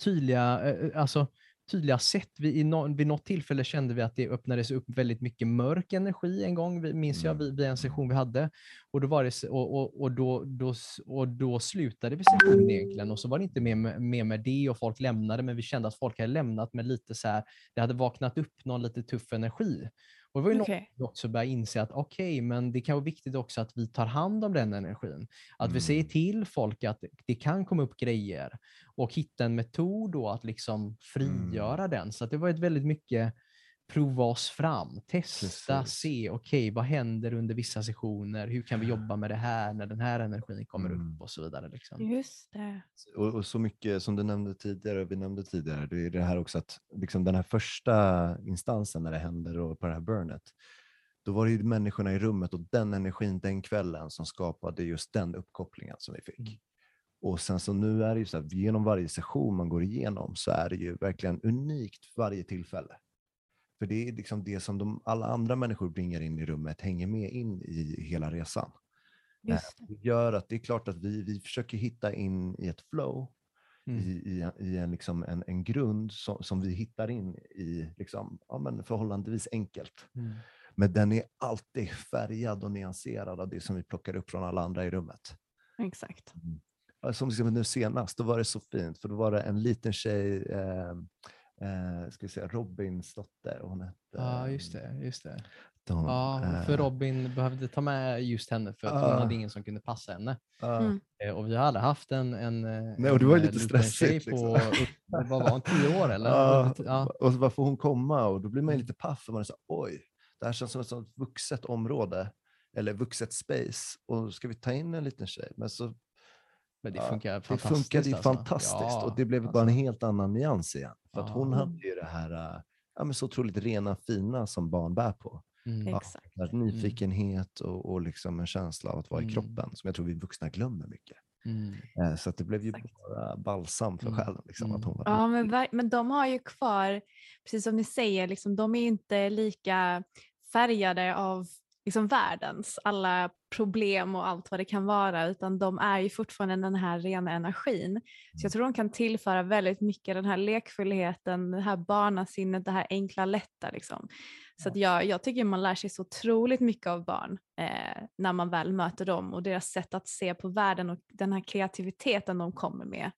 tydliga, eh, alltså tydliga sätt. Vi, i no, vid något tillfälle kände vi att det öppnades upp väldigt mycket mörk energi en gång, minns jag, Mm. vid, vid en session vi hade. Och då, var det, och, och, och, då, då, och då slutade vi sessionen egentligen och så var det inte mer med, mer med det och folk lämnade, men vi kände att folk hade lämnat med lite så här, det hade vaknat upp någon lite tuff energi. Och det var ju något Okej. vi också började inse att okej, men det kan vara viktigt också att vi tar hand om den energin. Att vi säger Mm. till folk att det kan komma upp grejer och hitta en metod då att liksom frigöra den. Så att det var ett väldigt mycket prova oss fram, testa, Precis. se, okej, vad händer under vissa sessioner? Hur kan vi jobba med det här när den här energin kommer Mm. upp och så vidare. Liksom. Just det. Och, och så mycket som du nämnde tidigare, vi nämnde tidigare, det är det här också att liksom den här första instansen när det händer och på det här burnet, då var det ju människorna i rummet och den energin den kvällen som skapade just den uppkopplingen som vi fick. Mm. Och sen så nu är det ju så att genom varje session man går igenom så är det ju verkligen unikt varje tillfälle. För det är liksom det som de, alla andra människor bringar in i rummet hänger med in i hela resan. Eh, Just det. Gör att det är klart att vi, vi försöker hitta in i ett flow, Mm. i, i, i en, liksom en, en grund som, som vi hittar in i liksom, ja, men förhållandevis enkelt. Mm. Men den är alltid färgad och nyanserad av det som vi plockar upp från alla andra i rummet. Exakt. Ja, Som exempel nu senast, då var det så fint, för då var det en liten tjej, eh, eh, ska vi säga Robins dotter. Hon hette, Ja, just det. Just det. hon, Ja, för eh, Robin behövde ta med just henne för att hon Ah. hade ingen som kunde passa henne. Mm. Eh, Och vi hade haft en, en, eh, Nej, och det var ju en, lite stressigt, tjej på, liksom. upp, vad var hon, tio år eller? Ja, Ja. och så varför hon komma och då blir man ju Mm. lite paff för man är så oj, det här känns som ett sånt vuxet område eller vuxet space och ska vi ta in en liten tjej? Men så Men det Ja, funkar det fantastiskt. funkade ju alltså. fantastiskt Ja, och det blev bara en alltså. helt annan nyans igen. För att hon Ja. hade ju det här äh, ja, men så otroligt rena, fina som barn bär på. Mm. Ja. Exakt. Här nyfikenhet och, och liksom en känsla av att vara Mm. i kroppen som jag tror vi vuxna glömmer mycket. Mm. Eh, Så att det blev ju Exakt. bara balsam för Mm. själen. Liksom, att Mm. hon var Ja, men, men de har ju kvar, precis som ni säger, liksom, de är inte lika färgade av liksom, världens alla problem och allt vad det kan vara, utan de är ju fortfarande den här rena energin. Så jag tror de kan tillföra väldigt mycket den här lekfullheten, det här barnasinnet, det här enkla lätta. Liksom. Så att jag, jag tycker man lär sig så otroligt mycket av barn eh, när man väl möter dem och deras sätt att se på världen och den här kreativiteten de kommer med.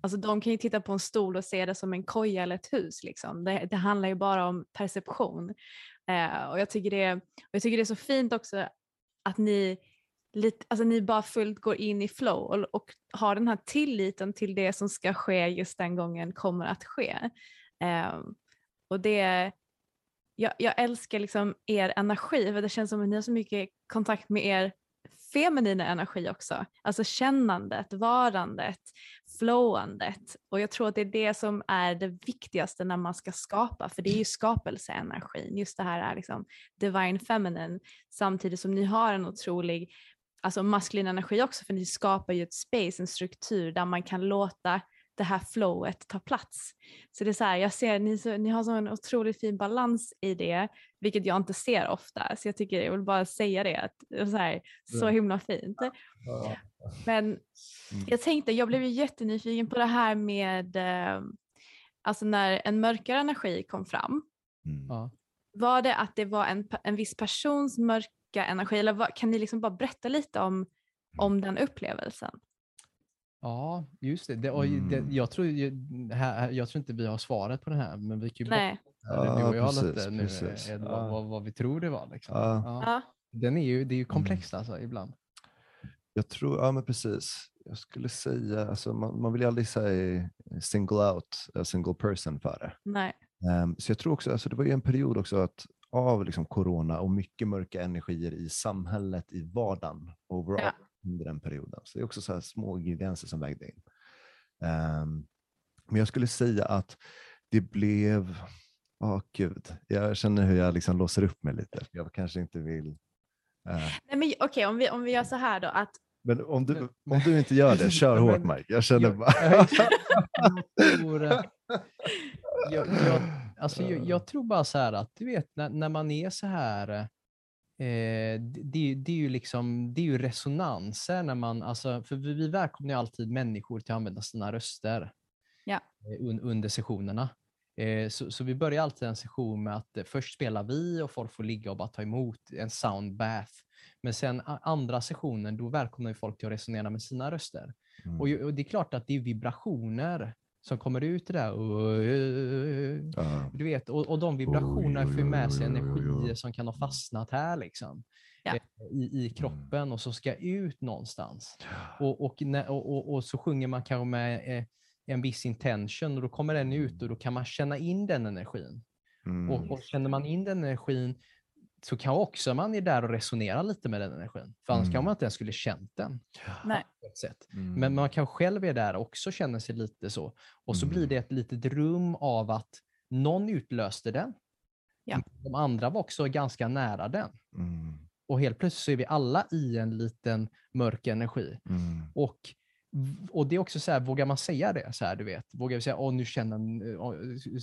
Alltså de kan ju titta på en stol och se det som en koja eller ett hus. Liksom. Det, det handlar ju bara om perception. Eh, och jag tycker, det, och jag tycker det är så fint också att ni, lite, alltså ni bara fullt går in i flow och, och har den här tilliten till det som ska ske just den gången kommer att ske. Eh, och det, jag, jag älskar liksom er energi för det känns som att ni har så mycket kontakt med er feminina energi också. Alltså kännandet, varandet, flowandet. Och jag tror att det är det som är det viktigaste när man ska skapa, för det är ju skapelseenergin. Just det här är liksom divine feminine, samtidigt som ni har en otrolig alltså maskulin energi också, för ni skapar ju ett space, en struktur där man kan låta det här flowet ta plats. Så det är så här, jag ser ni, så, ni har så en otroligt fin balans i det, vilket jag inte ser ofta. Så jag tycker, jag vill bara säga det, att så, här, så Ja. himla fint. Men jag tänkte, jag blev ju jättenyfiken på det här med, eh, alltså när en mörkare energi kom fram, Mm. Var det att det var en, en viss persons mörka energi eller vad, kan ni liksom bara berätta lite om, om den upplevelsen? Ja, just det. det, och det Mm. jag, tror, här, jag tror inte vi har svaret på det här, men vi kan ju Nej. Ja, du och jag precis, lite nu, precis. Ja. vad, vad, vad vi tror det var. Liksom. Ja. Ja. Den är ju, det är ju komplext alltså ibland. Jag tror, ja men precis. Jag skulle säga, alltså man, man vill ju aldrig säga single out, a single person för det. Nej. Ehm, så jag tror också, alltså det var ju en period också att av liksom corona och mycket mörka energier i samhället, i vardagen overall Ja. Under den perioden. Så det är också så här små ingredienser som vägde in. Ehm, men jag skulle säga att det blev, åh gud, jag känner hur jag liksom låser upp mig lite. Jag kanske inte vill eh, Nej men okej, om, vi, om vi gör så här då, att men om du, Men- om du inte gör det, kör hårt Mike. Jag känner bara... jag tror, eh, jag, jag, alltså, jag, jag tror bara så här att du vet när, när man är så här eh, det, det, är ju liksom det är ju resonanser när man, alltså, för vi, vi välkomnar ju alltid människor till att använda sina röster Ja. eh, un, under sessionerna. Eh, så, så vi börjar alltid en session med att eh, först spelar vi och folk får ligga och bara ta emot en sound bath. Men sen andra sessionen, då välkomnar vi folk till att resonera med sina röster. Mm. Och, och det är klart att det är vibrationer som kommer ut i det där. Du vet, och, och de vibrationerna får ju med sig energier som kan ha fastnat här liksom. Ja. eh, I, I kroppen och som ska ut någonstans. Och, och, och, och, och så sjunger man kanske med eh, en viss intention och då kommer den ut och då kan man känna in den energin. Mm. Och, och känner man in den energin så kan också man är där och resonera lite med den energin. För annars Mm. kan man inte ens skulle känt den. Nej. På ett sätt. Mm. Men man kan själv är där och också känna sig lite så. Och så blir Mm. det ett litet rum av att någon utlöste den. Ja. De andra var också ganska nära den. Mm. Och helt plötsligt så är vi alla i en liten mörk energi. Mm. Och, och det är också så här, vågar man säga det? Så här, du vet, vågar vi säga, åh nu känner åh,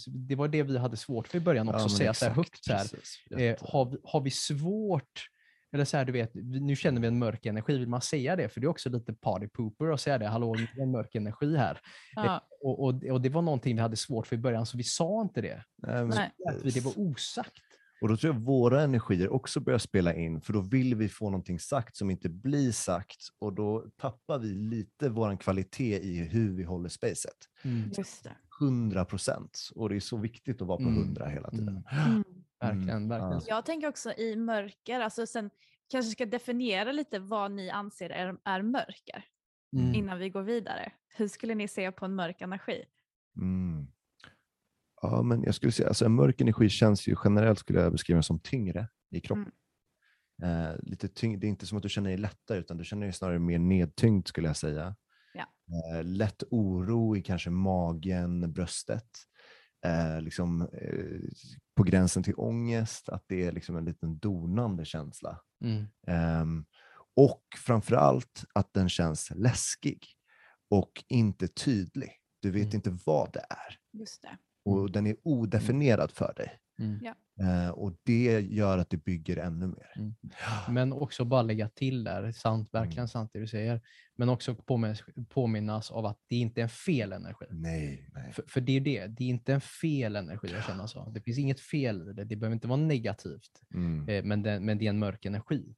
Det var det vi hade svårt för i början också, Ja, säga så här exakt, högt. Så här, eh, har, vi, har vi svårt, eller så här, du vet, nu känner vi en mörk energi, vill man säga det? För det är också lite party pooper att säga det, hallå, nu är det en mörk energi här. Ja. Och, och, och det var någonting vi hade svårt för i början, så vi sa inte det. Nej, men Nej. Att vi, det var osagt. Och då tror jag våra energier också börjar spela in, för då vill vi få någonting sagt som inte blir sagt och då tappar vi lite vår kvalitet i hur vi håller spacet. Det. 100 procent. Och det är så viktigt att vara på Mm. 100 hela tiden. Mm. Verkligen, Mm, verkligen. ja. Jag tänker också i mörker, alltså sen kanske ska definiera lite vad ni anser är, är mörker Mm. innan vi går vidare. Hur skulle ni se på en mörk energi? Mm. Ja, men jag skulle säga, alltså en mörk energi känns ju generellt skulle jag beskriva som tyngre i kroppen. Eh, lite tyng, det är inte som att du känner dig lättare, utan du känner dig snarare mer nedtyngd skulle jag säga. Ja. Eh, lätt oro i kanske magen, bröstet. Eh, liksom, eh, på gränsen till ångest, att det är liksom en liten donande känsla. Mm. Ehm, och framförallt att den känns läskig och inte tydlig. Du vet Mm. inte vad det är Just det. och den är odefinierad för dig. Mm. Eh, och det gör att det bygger ännu mer. Mm. Men också bara lägga till där, sant, verkligen Mm. sant det du säger. Men också påminnas, påminnas av att det inte är en fel energi. Nej, nej. För, för det är det, det är inte en fel energi att känna så. Det finns inget fel i det, det behöver inte vara negativt. Mm. Eh, men, det, men det är en mörk energi.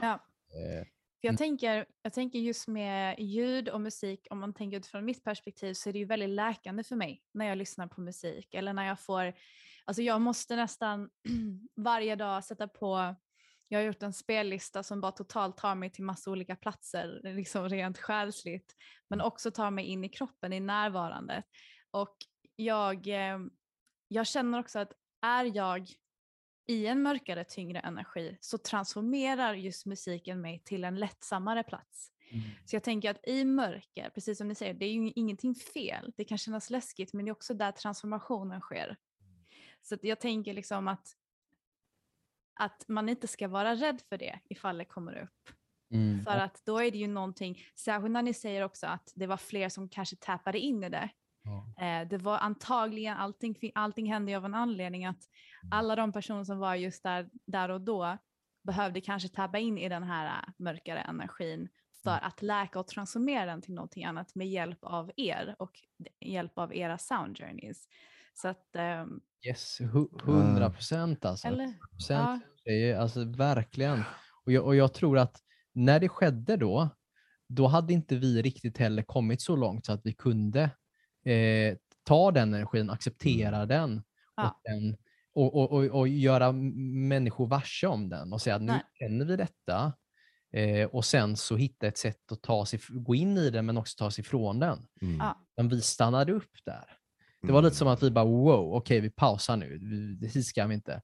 Ja. Eh, jag, Mm. tänker, jag tänker just med ljud och musik, om man tänker utifrån mitt perspektiv så är det ju väldigt läkande för mig när jag lyssnar på musik. Eller när jag får, alltså jag måste nästan varje dag sätta på, jag har gjort en spellista som bara totalt tar mig till massa olika platser, liksom rent själsligt. Men också tar mig in i kroppen, i närvarandet. Och jag, eh, jag känner också att är jag i en mörkare, tyngre energi så transformerar just musiken mig till en lättsammare plats. Så jag tänker att i mörker, precis som ni säger, det är ju ingenting fel. Det kan kännas läskigt men det är också där transformationen sker. Så jag tänker liksom att, att man inte ska vara rädd för det ifall det kommer upp. mm. För att då är det ju någonting, särskilt när ni säger också att det var fler som kanske tappade in i det. Ja. Eh, det var antagligen, allting, allting hände ju av en anledning att alla de personer som var just där, där och då behövde kanske tappa in i den här äh, mörkare energin för att läka och transformera den till någonting annat med hjälp av er och hjälp av era sound journeys. Så att, ehm, Yes, hu- 100 procent alltså. eller? procent. Är, alltså verkligen. Och jag, och jag tror att när det skedde då, då hade inte vi riktigt heller kommit så långt så att vi kunde eh, ta den energin, acceptera den, Mm. Ja. och, den och, och, och, och göra människor varse om den och säga att nu Nej. känner vi detta. Eh, och sen så hitta ett sätt att ta sig, gå in i den men också ta sig ifrån den. Mm. Ja. Men vi stannade upp där. Det var lite som att vi bara wow, okej vi pausar nu, vi- det ska vi inte.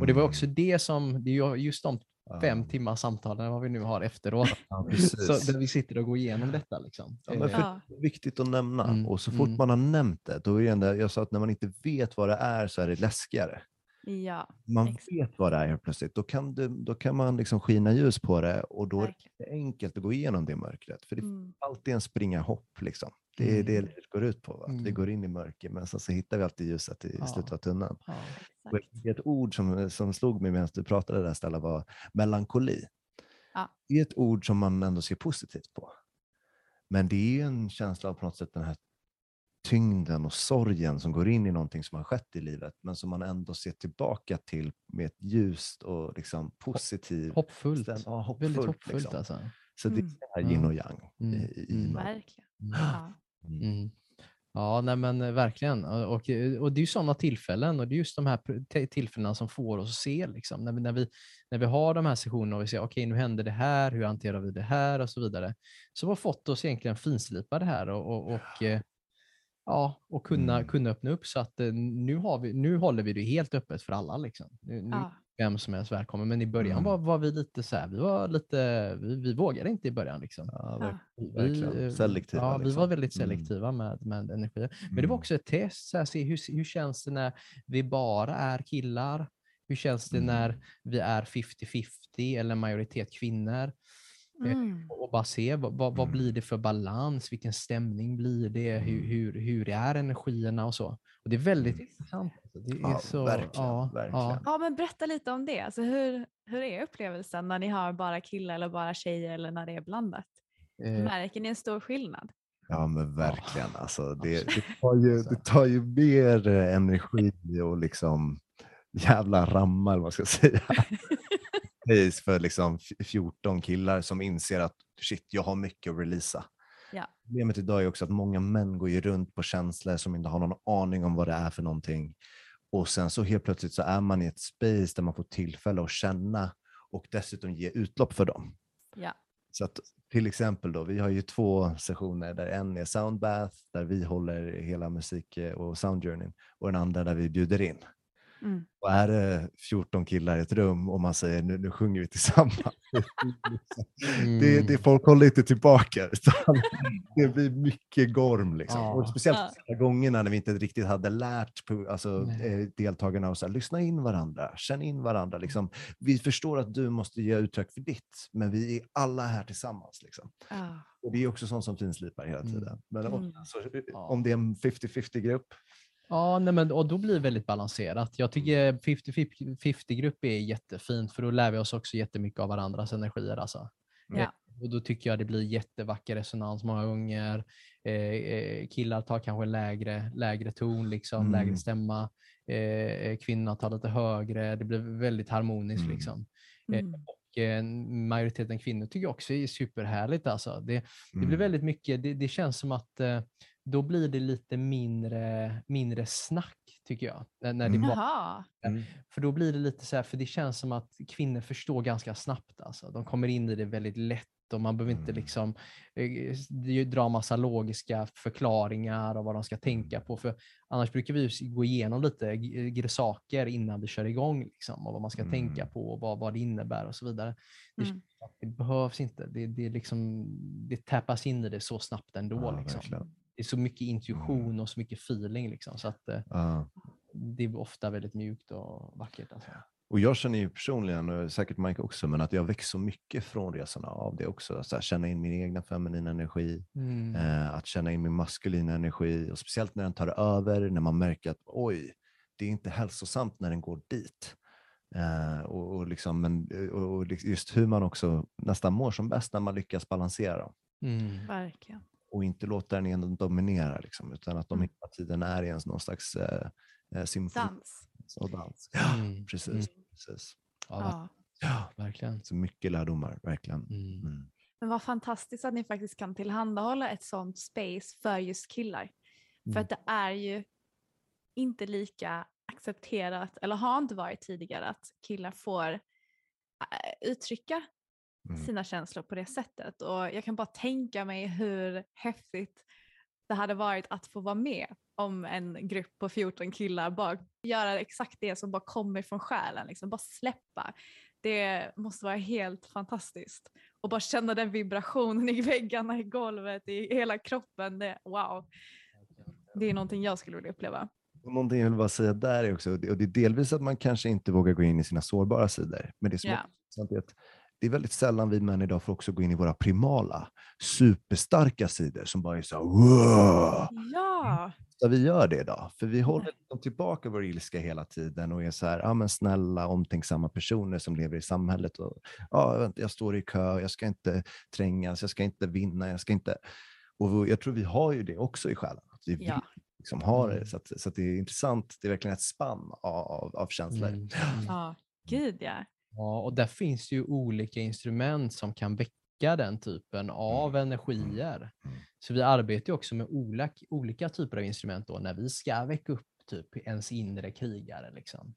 Och det var också det som, det är ju just de fem Mm. Ja. timmar samtalen vad vi nu har efteråt. Ja, så, där vi sitter och går igenom detta. Liksom. Ja, men för Ja. Det är viktigt att nämna. Mm, Och så fort mm. man har nämnt det, då är det ändå, jag sa att när man inte vet vad det är så är det läskigare. Ja, Man Exakt. vet vad det är helt plötsligt. Då kan, det, då kan man liksom skina ljus på det och då är verkligen. det enkelt att gå igenom det mörkret. För det är Mm. alltid en springa hopp. Liksom. Det är Mm. det livet går ut på. Att Vi Mm. går in i mörker men sen så hittar vi alltid ljuset i Ja. slutet av tunneln. ja. Ett ord som, som slog mig medan du pratade där Stella var melankoli. Ja. Det är ett ord som man ändå ser positivt på. Men det är en känsla av på något sätt den här tyngden och sorgen som går in i någonting som har skett i livet, men som man ändå ser tillbaka till med ett ljust och liksom positivt. Hoppfullt. Ja, hoppfullt, Väldigt hoppfullt liksom. alltså. Så det är Mm. här yin och yang Mm. i, i Mm. Verkligen. Mm. Ja. Mm. Mm. Ja, nej men eh, verkligen. Och, och, och det är ju sådana tillfällen och det är just de här tillfällena som får oss att se. Liksom. När, vi, när, vi, när vi har de här sessionerna och vi ser, okej nu händer det här, hur hanterar vi det här och så vidare. Så har fått oss egentligen finslipa det här och, och, och, eh, ja, och kunna, Mm. kunna öppna upp så att eh, nu, har vi, nu håller vi det helt öppet för alla. Liksom. Nu, Ja. Vem som helst välkommen. Men i början Mm. var, var vi lite så här, vi var lite, vi, vi vågade inte i början. Liksom. Ja, verk- Vi, eh, Selektiva, Ja, vi liksom. var väldigt Mm. selektiva med, med energi. Men det Mm. var också ett test, så här, se hur, hur känns det när vi bara är killar? Hur känns det Mm. när vi är 50-50 eller majoritet kvinnor? Mm. Och bara se vad, vad, vad blir det för balans, vilken stämning blir det, hur, Mm. hur, hur är energierna och så. Och det är väldigt Mm. intressant. alltså. Det är Ja, så, verkligen, ja, verkligen. Ja. Ja, men berätta lite om det. Alltså, hur, hur är upplevelsen när ni har bara killar eller bara tjejer eller när det är blandat? Eh, Märker ni en stor skillnad? Ja men verkligen. Alltså, det, det, tar ju, det tar ju mer eh, energi och liksom jävla rammar, eller vad man ska säga. Pace för liksom f- 14 killar som inser att shit, jag har mycket att releasa. Ja. Problemet idag är också att många män går ju runt på känslor som inte har någon aning om vad det är för någonting. Och sen så helt plötsligt så är man i ett space där man får tillfälle att känna och dessutom ge utlopp för dem. Ja. Så att till exempel då, vi har ju två sessioner där en är soundbath, där vi håller hela musik eh, och soundjourneyn och den andra där vi bjuder in. Mm. Och är det 14 killar i ett rum och man säger nu, nu sjunger vi tillsammans. det, det, mm. folk håller inte tillbaka utan det blir mycket gorm. Liksom. Ja. Och speciellt Ja. gångerna när vi inte riktigt hade lärt alltså, Nej. eh, deltagarna att lyssna in varandra, känn in varandra. Liksom. Vi förstår att du måste ge uttryck för ditt, men vi är alla här tillsammans. Liksom. Ja. Och det är också sånt som finslipar hela Mm. tiden. Men Mm. om, alltså, Ja. om det är en 50-50 grupp, Ja, nej men, och då blir det väldigt balanserat. Jag tycker 50-50-grupp är jättefint för då lär vi oss också jättemycket av varandras energier. Alltså. Ja. Eh, Och då tycker jag det blir jättevacker resonans många gånger. Eh, eh, killar tar kanske lägre, lägre ton, liksom, Mm. lägre stämma. Eh, eh, kvinnorna tar lite högre. Det blir väldigt harmoniskt. Mm. Liksom. Eh, Mm. Och majoriteten kvinnor tycker jag också är superhärligt. Alltså. Det, det blir Mm. väldigt mycket, det, det känns som att eh, då blir det lite mindre, mindre snack tycker jag. När, det Mm. bara, Jaha. Mm. för då blir det lite så här, för det känns som att kvinnor förstår ganska snabbt. Alltså. De kommer in i det väldigt lätt och man behöver inte Mm. liksom eh, dra massa logiska förklaringar och vad de ska tänka på. För annars brukar vi gå igenom lite g- saker innan vi kör igång liksom, och vad man ska tänka Mm. på och vad, vad det innebär och så vidare. Det, Mm. det behövs inte. Det, det, är liksom, det tappas in i det så snabbt ändå. Ja, liksom. Det är så mycket intuition och så mycket feeling. Liksom, så att, eh, Ja. det är ofta väldigt mjukt och vackert. Alltså. Och jag känner ju personligen, och säkert Mike också, men att jag växer så mycket från resorna av det också. Så här, känna in min egna feminina energi, Mm. eh, att känna in min maskulina energi och speciellt när den tar över, när man märker att oj, det är inte hälsosamt när den går dit. Eh, och, och, liksom, men, och, och liksom just hur man också nästan mår som bäst när man lyckas balansera dem Mm. Verkligen. Och inte låta den egen dominera, liksom, utan att de Mm. hela tiden är i en någon slags eh, eh, symfoni Dans. och dans. Ja, Mm. precis. Mm. precis. Ja, Ja. Verkligen. så mycket lärdomar, verkligen. Mm. Mm. Men vad fantastiskt att ni faktiskt kan tillhandahålla ett sånt space för just killar. För att det är ju inte lika accepterat, eller har inte varit tidigare, att killar får äh, uttrycka Mm. sina känslor på det sättet. Och jag kan bara tänka mig hur häftigt det hade varit att få vara med om en grupp på 14 killar bara göra exakt det som bara kommer från själen, liksom bara släppa. Det måste vara helt fantastiskt. Och bara känna den vibrationen i väggarna, i golvet, i hela kroppen. Det, wow. Det är någonting jag skulle vilja uppleva. Och någonting jag vill bara säga där är också, och det är delvis att man kanske inte vågar gå in i sina sårbara sidor, men det som är intressant är att det är väldigt sällan vi män idag får också gå in i våra primala, superstarka sidor som bara är så här, "Wow!" Ja, Så vi gör det idag, för vi håller liksom tillbaka vår ilska hela tiden och är så här, ja men snälla, omtänksamma personer som lever i samhället. Och, ja, vänta, jag står i kö, jag ska inte trängas, jag ska inte vinna, jag ska inte... Och jag tror vi har ju det också i själen. Att vi Ja. liksom ha det. Mm. Så, att, så att det är intressant. Det är verkligen ett spann av, av, av känslor. Mm. Ja, gud ja. Ja, och där finns ju olika instrument som kan väcka den typen av energier. Mm. Så vi arbetar ju också med olika, olika typer av instrument då när vi ska väcka upp typ ens inre krigare. Liksom.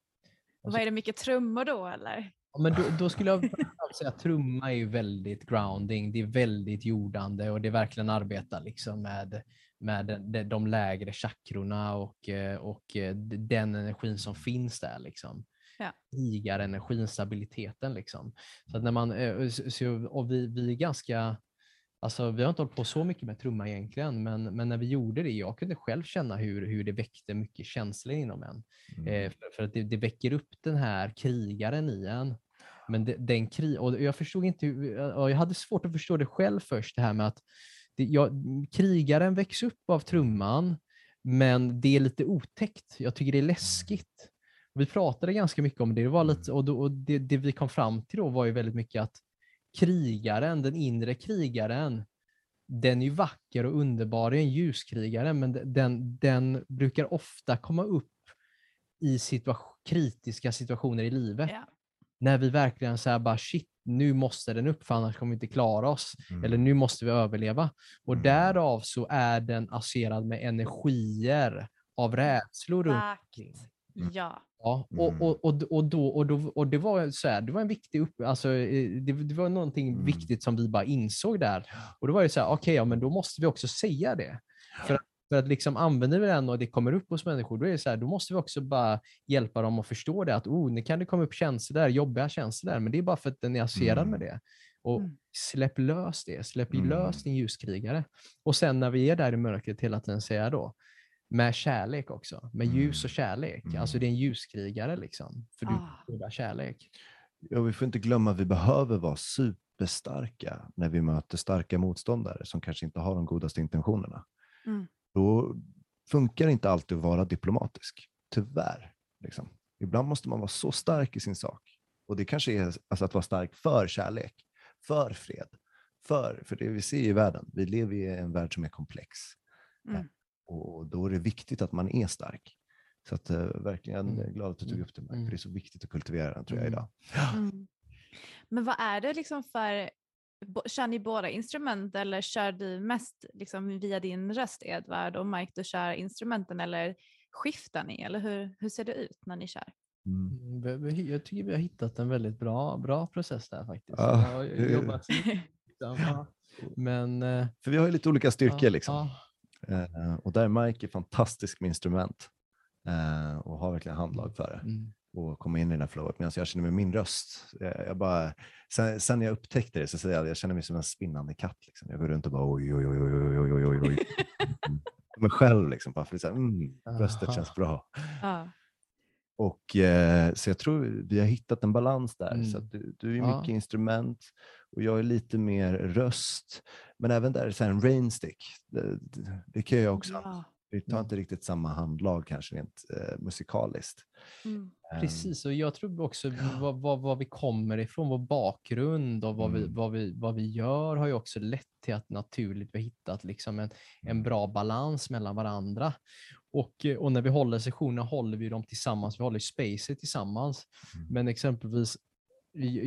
Och så- Vad är det mycket trummor då eller? Ja, men då, då skulle jag säga att trumma är ju väldigt grounding, det är väldigt jordande och det verkligen arbetar liksom med, med de, de lägre chakrorna och, eh, och eh, den energin som finns där. Liksom. Ja. Krigarenergin, stabiliteten. Liksom. Så att när man, eh, så- och vi, vi är ganska Alltså, vi har inte hållit på så mycket med trumma egentligen, men, men när vi gjorde det, jag kunde själv känna hur, hur det väckte mycket känslor inom en. Mm. Eh, för, för att det, det väcker upp den här krigaren i en. Men det, den krig, och jag förstod inte, hur- och jag hade svårt att förstå det själv först, det här med att det, jag, krigaren väcks upp av trumman, men det är lite otäckt. Jag tycker det är läskigt. Vi pratade ganska mycket om det, det var lite, och, då, och det, det vi kom fram till då var ju väldigt mycket att krigaren, den inre krigaren, den är ju vacker och underbar, det är en ljuskrigare, men de- den, den brukar ofta komma upp i situa- kritiska situationer i livet. Ja. När vi verkligen säger bara shit, nu måste den upp för annars kommer vi inte klara oss. Mm. Eller nu måste vi överleva. Och Mm. därav så är den associerad med energier av rädslor runt omkring. Exakt. Ja. Ja, Mm. och, och, och, och, då, och, då, och det var så här, det var en viktig upp, alltså, eh, det, det var någonting Mm. viktigt som vi bara insåg där. Och då var det så här, okej, ja, men då måste vi också säga det. För att, för att liksom använder vi den och det kommer upp hos människor, då är det så här, då måste vi också bara hjälpa dem att förstå det, att oh, nu kan det komma upp känslor där, jobbiga känslor där, men det är bara för att den är associerad Mm. med det. Och Mm. släpp lös det, släpp Mm. lös din ljuskrigare. Och sen när vi är där i mörkret hela tiden säga då, med kärlek också, med ljus och kärlek. Mm. Alltså det är en ljuskrigare liksom, för du Ah. skydar kärlek. Ja, vi får inte glömma att vi behöver vara superstarka när vi möter starka motståndare som kanske inte har de godaste intentionerna. Mm. Då funkar det inte alltid att vara diplomatisk, tyvärr. Liksom. Ibland måste man vara så stark i sin sak. Och det kanske är alltså, att vara stark för kärlek, för fred, för, för det vi ser i världen. Vi lever i en värld som är komplex. Mm. Och då är det viktigt att man är stark. Så att, uh, verkligen Mm. glad att du tog Mm. upp det, Mike, Mm. för det är så viktigt att kultivera den tror jag Mm. idag. Mm. Men vad är det liksom för, kör ni båda instrument eller kör du mest liksom via din röst Edvard och Mike du kör instrumenten eller skiftar ni eller hur, hur ser det ut när ni kör? Mm. Mm, Jag tycker vi har hittat en väldigt bra, bra process där faktiskt. Ja, jobbat liksom. Men... eh, För vi har ju lite olika styrkor ja, liksom. ja. Eh, och där är Mike fantastisk med instrument eh, och har verkligen handlag för det Mm. och komma in i det här flowet. Medan jag känner med min röst, eh, jag bara, sen, sen jag upptäckte det så säger jag att jag känner mig som en spinnande katt. Liksom. Jag går runt och bara oj, oj, oj, oj, oj, oj, oj, oj. Mig själv liksom, bara för att säga, mm, röstet känns bra. Ja. Och, eh, så jag tror vi har hittat en balans där. Mm. Så att du, du är Ja. mycket instrument och jag är lite mer röst. Men även där är så här en rainstick. Det, det, det kan jag också. Ja. Vi tar inte riktigt samma handlag kanske rent eh, musikaliskt. Mm. Ehm, Precis, och jag tror också vad, vad, vad vi kommer ifrån, vår bakgrund och vad, vi, Mm. vad, vi, vad vi gör har ju också lett till att naturligt vi har hittat liksom en, en Mm. bra balans mellan varandra. Och, eh, och när vi håller sessioner håller vi dem tillsammans, vi håller spacet tillsammans. Mm. Men exempelvis,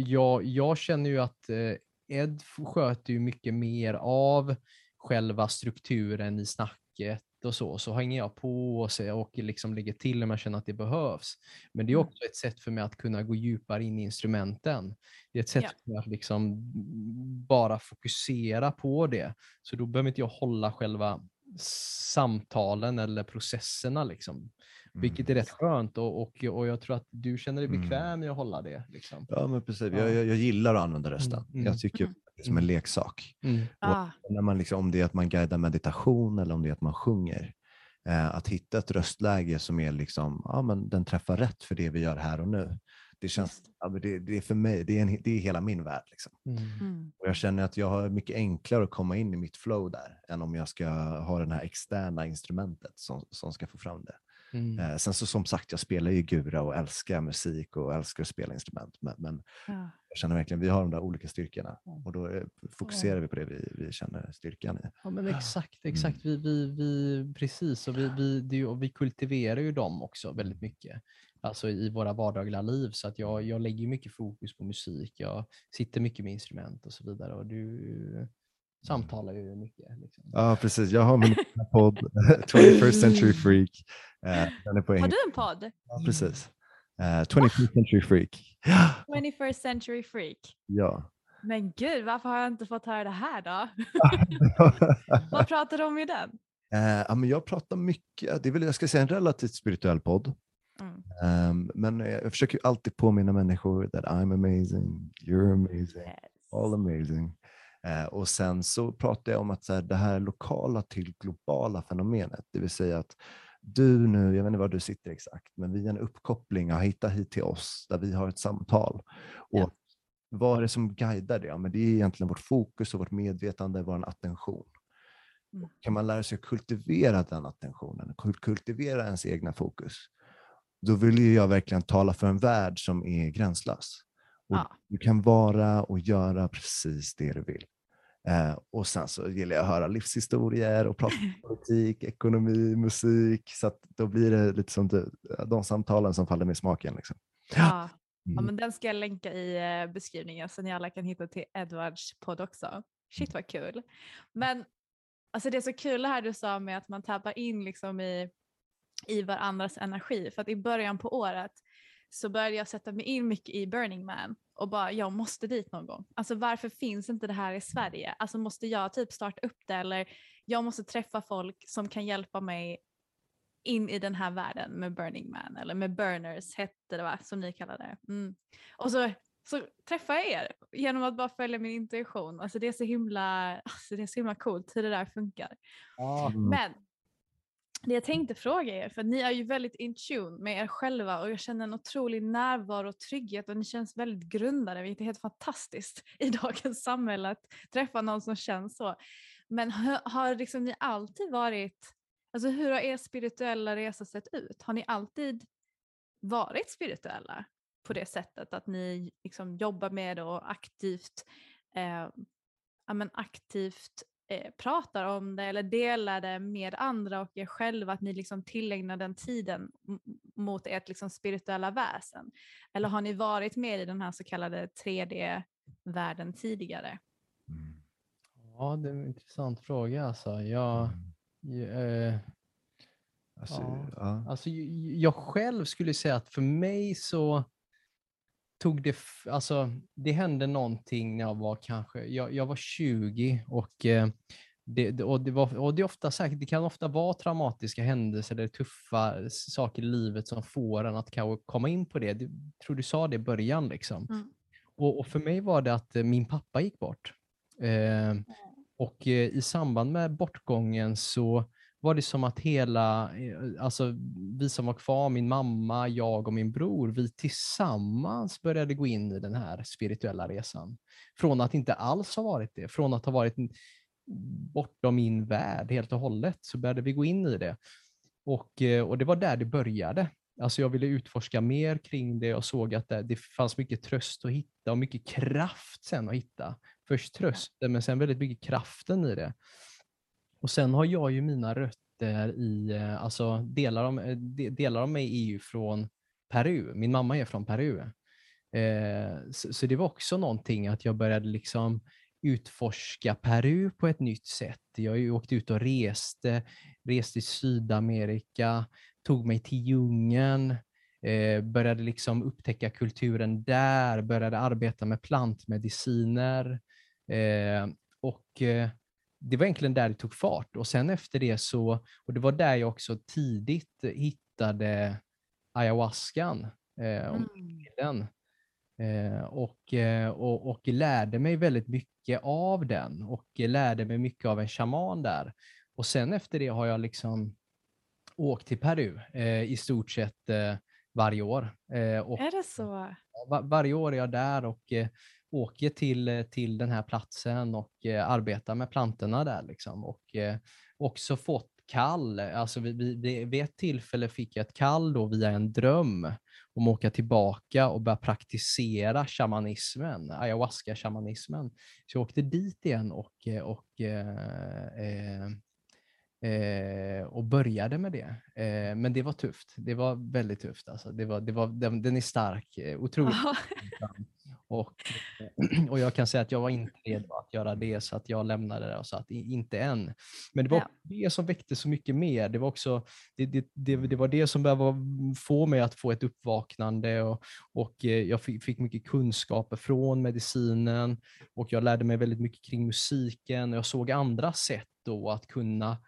jag, jag känner ju att eh, Ed sköter ju mycket mer av själva strukturen i snacket och så, så hänger jag på och, så, och liksom lägger till om jag känner att det behövs. Men det är Mm. också ett sätt för mig att kunna gå djupare in i instrumenten. Det är ett sätt Ja. för mig att liksom bara fokusera på det. Så då behöver inte jag hålla själva samtalen eller processerna. Liksom. Vilket är rätt skönt och, och, och jag tror att du känner dig Mm. bekväm med att hålla det. Liksom. Ja, men precis. Ja. Jag, jag, jag gillar att använda rösten. Mm, Jag mm. tycker Mm. det är som en Mm. leksak. Mm. Ah. När man liksom, om det är att man guidar meditation eller om det är att man sjunger. Eh, att hitta ett röstläge som är liksom, ja, men den träffar rätt för det vi gör här och nu. Det känns, ja, det, det är för mig, det är, en, det är hela min värld. Liksom. Mm. Mm. Och jag känner att jag har mycket enklare att komma in i mitt flow där än om jag ska ha det här externa instrumentet som, som ska få fram det. Mm. Eh, sen så som sagt, jag spelar ju gura och älskar musik och älskar att spela instrument. Men, men Ja. jag känner verkligen, vi har de där olika styrkorna och då eh, fokuserar vi på det vi, vi känner styrkan i. Ja men exakt, Mm. exakt. Vi, vi, vi, precis, och vi, vi, det, och vi kultiverar ju dem också väldigt mycket. Alltså i våra vardagliga liv. Så att jag, jag lägger mycket fokus på musik. Jag sitter mycket med instrument och så vidare. Och du samtalar ju mycket. Liksom. Ja, precis. Jag har min podd, 21st Century Freak. Eh, Den är på Har du en podd? Ja, precis. Eh, 21st Century Freak. Ja, 21st century freak. ja. Men gud, varför har jag inte fått höra det här då? Vad pratar du om i den? Eh, ja, men jag pratar mycket, det är väl, jag ska säga en relativt spirituell podd. Ehm, men jag, försöker alltid påminna människor that I'm amazing, you're amazing, Yes. all amazing. Eh, och sen så pratar jag om att så här, det här lokala till globala fenomenet, det vill säga att du nu, jag vet inte var du sitter exakt, men via en uppkoppling har hittat hit till oss där vi har ett samtal. Och Ja. Vad är det som guidar det? Ja, men det är egentligen vårt fokus och vårt medvetande, vår attention. Mm. Kan man lära sig att kultivera den attentionen, kul- kultivera ens egna fokus, då vill jag verkligen tala för en värld som är gränslös. Och Ja. Du kan vara och göra precis det du vill. Eh, och sen så gillar jag att höra livshistorier och prata politik, ekonomi, musik. Så då blir det lite som de samtalen som faller med i smaken. Liksom. Ja. ja, Mm. men den ska jag länka i eh, beskrivningen så ni alla kan hitta till Edwards podd också. Shit vad kul. Men alltså det är så kul det här du sa med att man tappar in liksom i, i varandras energi. För att i början på året så började jag sätta mig in mycket i Burning Man och bara jag måste dit någon gång. Alltså varför finns inte det här i Sverige? Alltså måste jag typ starta upp det eller jag måste träffa folk som kan hjälpa mig in i den här världen med Burning Man eller med Burners hette det va, som ni kallar det. Mm. Och så, så träffar jag er genom att bara följa min intuition. Alltså det är så himla, alltså det är så himla coolt hur det där funkar. Mm. Men det jag tänkte fråga er, för ni är ju väldigt in tune med er själva och jag känner en otrolig närvaro och trygghet och ni känns väldigt grundade, vilket är helt fantastiskt i dagens samhälle att träffa någon som känns så. Men har, har liksom ni alltid varit, alltså hur har er spirituella resa sett ut? Har ni alltid varit spirituella på det sättet att ni liksom jobbar med det och aktivt, eh, ja, men aktivt eh, pratar om det eller delar det med andra och er själva, att ni liksom tillägnar den tiden mot ert liksom spirituella väsen? Eller har ni varit med i den här så kallade 3D-världen tidigare? Mm. Ja, det är en intressant fråga. Alltså. Jag, eh, Alltså, Ja. ja. Alltså, jag själv skulle säga att för mig så tog det, alltså det hände någonting när jag var kanske, jag, jag var 20 och, eh, det, och, det var, och det, ofta säkert, det kan ofta vara traumatiska händelser eller tuffa saker i livet som får en att komma in på det. Jag tror du sa det i början. Liksom. Mm. Och, och för mig var det att eh, min pappa gick bort. Eh, och eh, i samband med bortgången så var det som att hela, eh, alltså vi som var kvar, min mamma, jag och min bror, vi tillsammans började gå in i den här spirituella resan. Från att inte alls ha varit det, från att ha varit bortom min värld helt och hållet, så började vi gå in i det. Och, eh, och det var där det började. Alltså jag ville utforska mer kring det och såg att det, det fanns mycket tröst att hitta och mycket kraft sen att hitta. Först trösten men sen väldigt mycket kraften i det. Och sen har jag ju mina rötter i, eh, alltså delar av, eh, delar av mig är ju från Peru. Min mamma är från Peru. Eh, så, så det var också någonting att jag började liksom utforska Peru på ett nytt sätt. Jag har ju åkt ut och reste, reste i Sydamerika, tog mig till djungeln, eh, började liksom upptäcka kulturen där, började arbeta med plantmediciner. Eh, och eh, det var egentligen där det tog fart. Och sen efter det så, och det var där jag också tidigt hittade ayahuascan. Eh, om Mm. den. Eh, och, eh, och, och lärde mig väldigt mycket av den och lärde mig mycket av en shaman där. Och sen efter det har jag liksom åkt till Peru eh, i stort sett eh, varje år. Eh, och Är det så? var, varje år är jag där och åker till, eh, till den här platsen och eh, arbetar med plantorna där. Liksom. Och eh, också fått kall. Alltså vid, vi, vid ett tillfälle fick jag ett kall då via en dröm om att åka tillbaka och börja praktisera shamanismen, ayahuasca-shamanismen. Så jag åkte dit igen och, eh, och eh, eh eh, Eh, och började med det. Eh, men det var tufft. Det var väldigt tufft. Alltså. Det var, det var, den, den är stark, eh, otroligt. och, och jag kan säga att jag var inte redo att göra det så att jag lämnade det och sa att inte än. Men det var ja. det som väckte så mycket mer. Det var också det, det, det, det var det som behövde få mig att få ett uppvaknande och, och eh, jag fick, fick mycket kunskaper från medicinen och jag lärde mig väldigt mycket kring musiken. Jag såg andra sätt då att kunna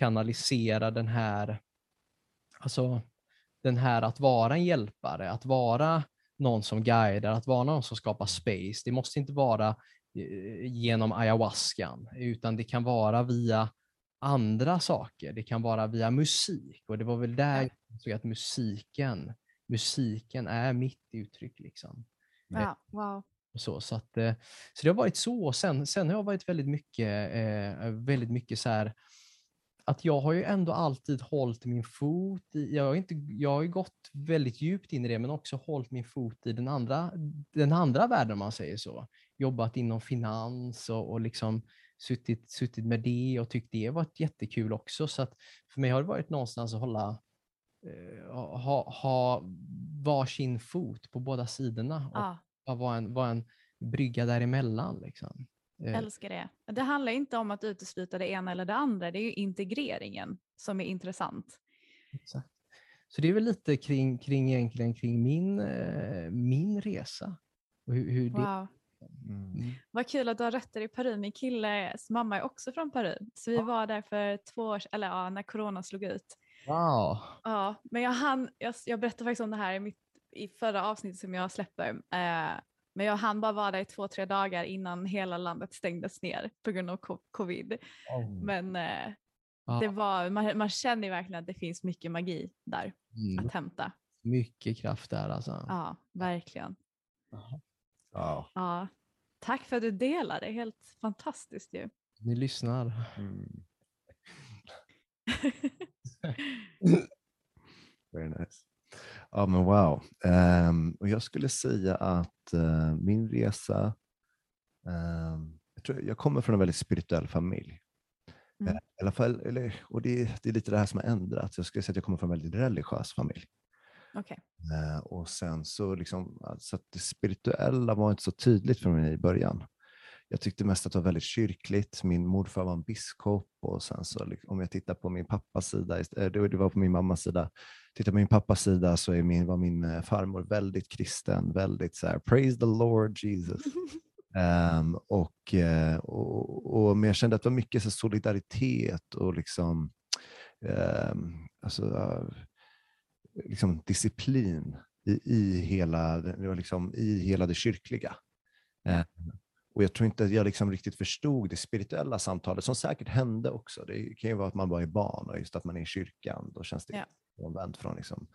kanalisera den här, alltså den här att vara en hjälpare, att vara någon som guidar, att vara någon som skapar space. Det måste inte vara eh, genom ayahuascan, utan det kan vara via andra saker. Det kan vara via musik och det var väl där jag såg att musiken, musiken är mitt uttryck. Liksom. Ja, wow. Så, så, att, eh, så det har varit så. Sen, sen har jag varit väldigt mycket, eh, väldigt mycket så här, att jag har ju ändå alltid hållit min fot i, jag har, inte, jag har ju gått väldigt djupt in i det, men också hållit min fot i den andra, den andra världen om man säger så. Jobbat inom finans och, och liksom suttit, suttit med det och tyckt det varit jättekul också. Så att för mig har det varit någonstans att hålla, eh, ha, ha varsin fot på båda sidorna och ah. vara en, var en brygga däremellan. Liksom. Jag eh. älskar det. Det handlar inte om att utesluta det ena eller det andra, det är ju integreringen som är intressant. Exakt. Så det är väl lite kring, kring, egentligen kring min, eh, min resa. Och hur, hur wow. det... Mm. mm. Vad kul att du har rötter i Peru. Min killes mamma är också från Peru. Så vi ja. var där för två år eller ja, när corona slog ut. Wow. Ja, men jag, hann, jag, jag berättade faktiskt om det här i, mitt, i förra avsnittet som jag släpper. Eh, men jag hann bara vara där i två, tre dagar innan hela landet stängdes ner på grund av covid. Oh. Men eh, ah. det var, man, man känner verkligen att det finns mycket magi där mm. att hämta. Mycket kraft där alltså. Ja, verkligen. Oh. Ja. Tack för att du delar, det är helt fantastiskt ju. Ni lyssnar. Mm. Very nice. Ja men wow. Um, och jag skulle säga att uh, min resa, um, jag, tror, jag kommer från en väldigt spirituell familj. Mm. Uh, I alla fall, eller, och det, det, är lite det här som har ändrats. Jag skulle säga att jag kommer från en väldigt religiös familj. Okay. Uh, och sen så liksom, alltså att det spirituella var inte så tydligt för mig i början jag tyckte mest att det var väldigt kyrkligt. Min morfar var en biskop och sen så om jag tittar på min pappas sida, eh, det var på min mammas sida, tittar på min pappas sida så är min, var min eh, farmor väldigt kristen, väldigt så här, praise the Lord Jesus. um, och, och, och, men jag kände att det var mycket så solidaritet och liksom, um, alltså, liksom disciplin i, i, hela, liksom, i hela det kyrkliga. Um, och jag tror inte att jag liksom riktigt förstod det spirituella samtalet, som säkert hände också. Det kan ju vara att man bara är barn och just att man är i kyrkan, då känns det ja. omvänt från liksom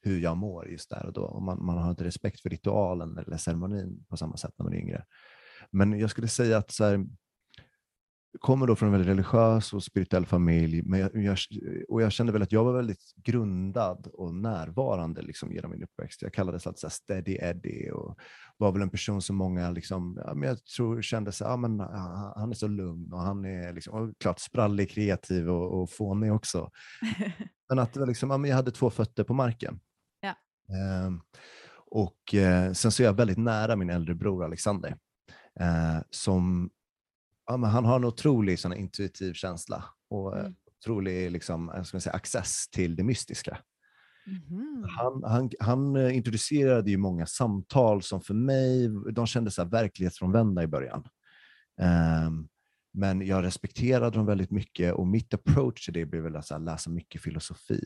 hur jag mår just där och då. Och man, man har inte respekt för ritualen eller ceremonin på samma sätt när man är yngre. Men jag skulle säga att så här, kommer då från en väldigt religiös och spirituell familj, men jag, och jag kände väl att jag var väldigt grundad och närvarande liksom, genom min uppväxt. Jag kallades alltså steady Eddie och var väl en person som många liksom, ja, men jag tror kände sig, ja, men, han är så lugn och han är liksom, och klart sprallig, kreativ och, och fånig också. men att liksom, ja, men jag hade två fötter på marken. Ja. Eh, och eh, sen så är jag väldigt nära min äldre bror Alexander. Eh, som ja, men han har en otrolig sån intuitiv känsla och mm. otrolig liksom, jag ska säga, access till det mystiska. Mm. Han, han, han, eh, introducerade ju många samtal som för mig, de kändes så verklighetsfrånvända i början. Um, men jag respekterade dem väldigt mycket och mitt approach till det blev väl att läsa mycket filosofi.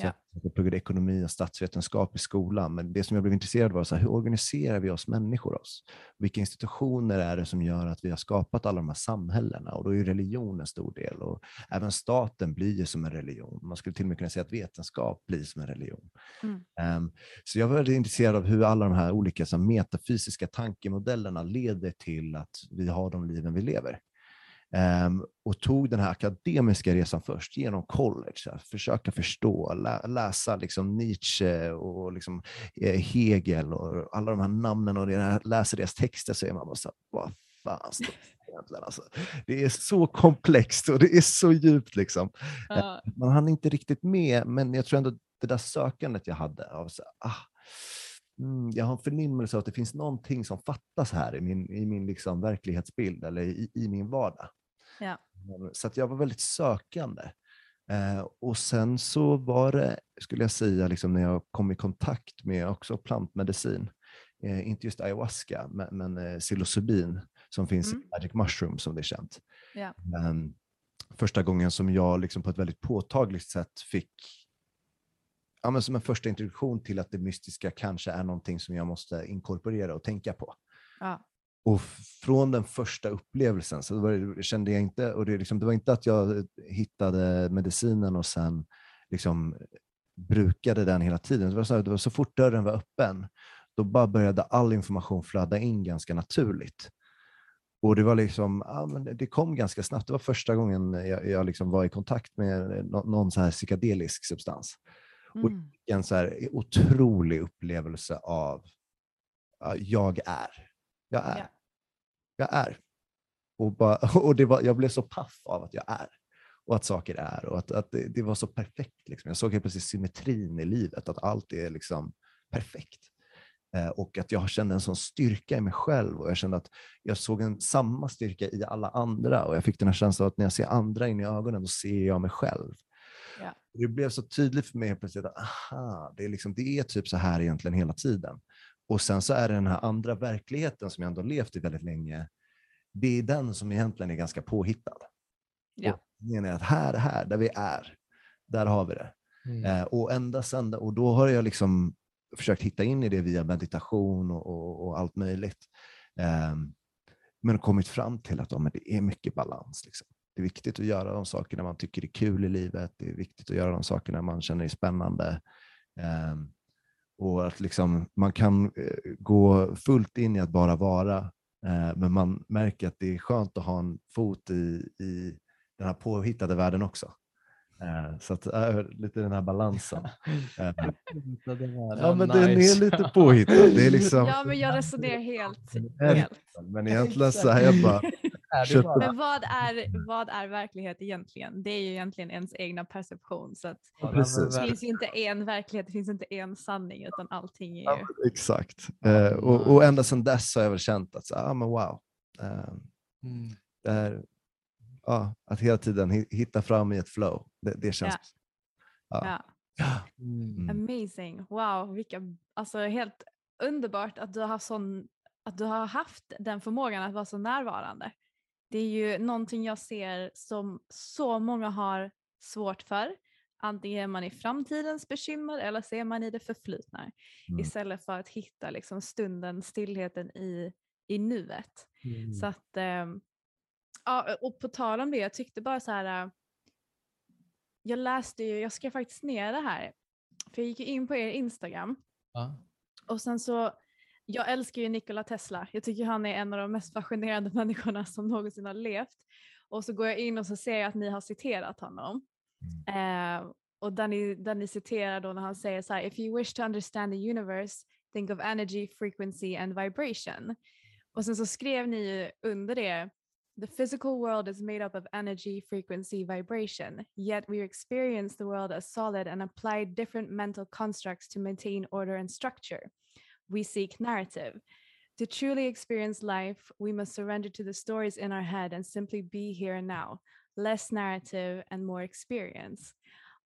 Så ja. Jag pluggade ekonomi och statsvetenskap i skolan, men det som jag blev intresserad av var så här, hur organiserar vi oss människor oss? Vilka institutioner är det som gör att vi har skapat alla de här samhällena? Och då är religion en stor del och även staten blir ju som en religion. Man skulle till och med kunna säga att vetenskap blir som en religion. Mm. Um, så jag var väldigt intresserad av hur alla de här olika så metafysiska tankemodellerna leder till att vi har de liven vi lever. Um, och tog den här akademiska resan först, genom college, här, försöka förstå, lä läsa liksom Nietzsche och liksom, eh, Hegel och alla de här namnen och det, läser deras texter så är man bara så här, vad fan står det egentligen? Alltså, det är så komplext och det är så djupt. Liksom. Ja. Man hann inte riktigt med, men jag tror ändå det där sökandet jag hade, av så, ah, mm, jag har en förnimmelse av att det finns någonting som fattas här i min, i min liksom verklighetsbild eller i, i min vardag. Ja. Så att jag var väldigt sökande. Eh, och sen så var det, skulle jag säga, liksom när jag kom i kontakt med också plantmedicin, eh, inte just ayahuasca, men, men eh, psilocybin som finns Mm. i Magic Mushroom som det är känt. Ja. Men första gången som jag liksom på ett väldigt påtagligt sätt fick ja, men som en första introduktion till att det mystiska kanske är någonting som jag måste inkorporera och tänka på. Ja. Och från den första upplevelsen så det, kände jag inte, och det, liksom, det var inte att jag hittade medicinen och sen liksom brukade den hela tiden. Det var, så, här, det var så fort dörren var öppen, då bara började all information flöda in ganska naturligt. Och det var liksom, ja, men det kom ganska snabbt. Det var första gången jag, jag liksom var i kontakt med nå- någon så här psykedelisk substans. Och Mm. en så här otrolig upplevelse av ja, jag är. Jag är. Ja. Jag är. Och, bara, och det var, jag blev så paff av att jag är. Och att saker är. Och att, att det, det var så perfekt. Liksom. Jag såg helt plötsligt symmetrin i livet. Att allt är liksom perfekt. Eh, och att jag kände en sån styrka i mig själv. Och jag kände att jag såg en samma styrka i alla andra. Och jag fick den här känslan att när jag ser andra in i ögonen, då ser jag mig själv. Ja. Det blev så tydligt för mig helt plötsligt att aha, det, är liksom, det är typ så här egentligen hela tiden. Och sen så är det den här andra verkligheten som jag ändå levt i väldigt länge. Det är den som egentligen är ganska påhittad. Ja. Och jag att här, här, där vi är, där har vi det. Mm. Eh, och ända sen, och då har jag liksom försökt hitta in i det via meditation och, och, och allt möjligt. Ehm, men kommit fram till att men det är mycket balans. Liksom. Det är viktigt att göra de sakerna man tycker är kul i livet. Det är viktigt att göra de sakerna man känner är spännande. Ehm, och att liksom, man kan eh, gå fullt in i att bara vara, eh, men man märker att det är skönt att ha en fot i, i den här påhittade världen också. Eh, så att, lite den här balansen. Ja, men den är lite påhittad. Det är liksom, Ja, men jag resonerar helt. Helt. Men egentligen så är jag bara, Och- Men vad är, vad är verklighet egentligen? Det är ju egentligen ens egna perception. Så det finns ju inte en verklighet, det finns inte en sanning, utan allting är Ja, ju... men exakt. Eh, och, och ända sedan dess har jag väl känt att, så, ah, men wow. Eh, Mm. det här, ja, att hela tiden hi- hitta fram i ett flow, det, det känns... Ja. Ja. Mm. Mm. Amazing, wow, vilka, alltså helt underbart att du har sån, att du har haft den förmågan att vara så närvarande. Det är ju någonting jag ser som så många har svårt för. Antingen är man i framtidens bekymmer eller så är man i det förflutna. Mm. Istället för att hitta liksom stunden, stillheten i, i nuet. Mm. Så att, ehm, ja, och på tal om det, jag tyckte bara så här. äh, Jag läste ju, jag skrev faktiskt ner det här, för jag gick in på er Instagram Ja. och sen så, jag älskar ju Nikola Tesla. Jag tycker han är en av de mest fascinerande människorna som någonsin har levt. Och så går jag in och så ser jag att ni har citerat honom. Eh, och där ni, där ni citerar då när han säger så här, if you wish to understand the universe, think of energy, frequency and vibration. Och sen så skrev ni ju under det, the physical world is made up of energy, frequency, vibration, yet we experience the world as solid and apply different mental constructs to maintain order and structure. We seek narrative. To truly experience life, we must surrender to the stories in our head and simply be here and now. Less narrative and more experience.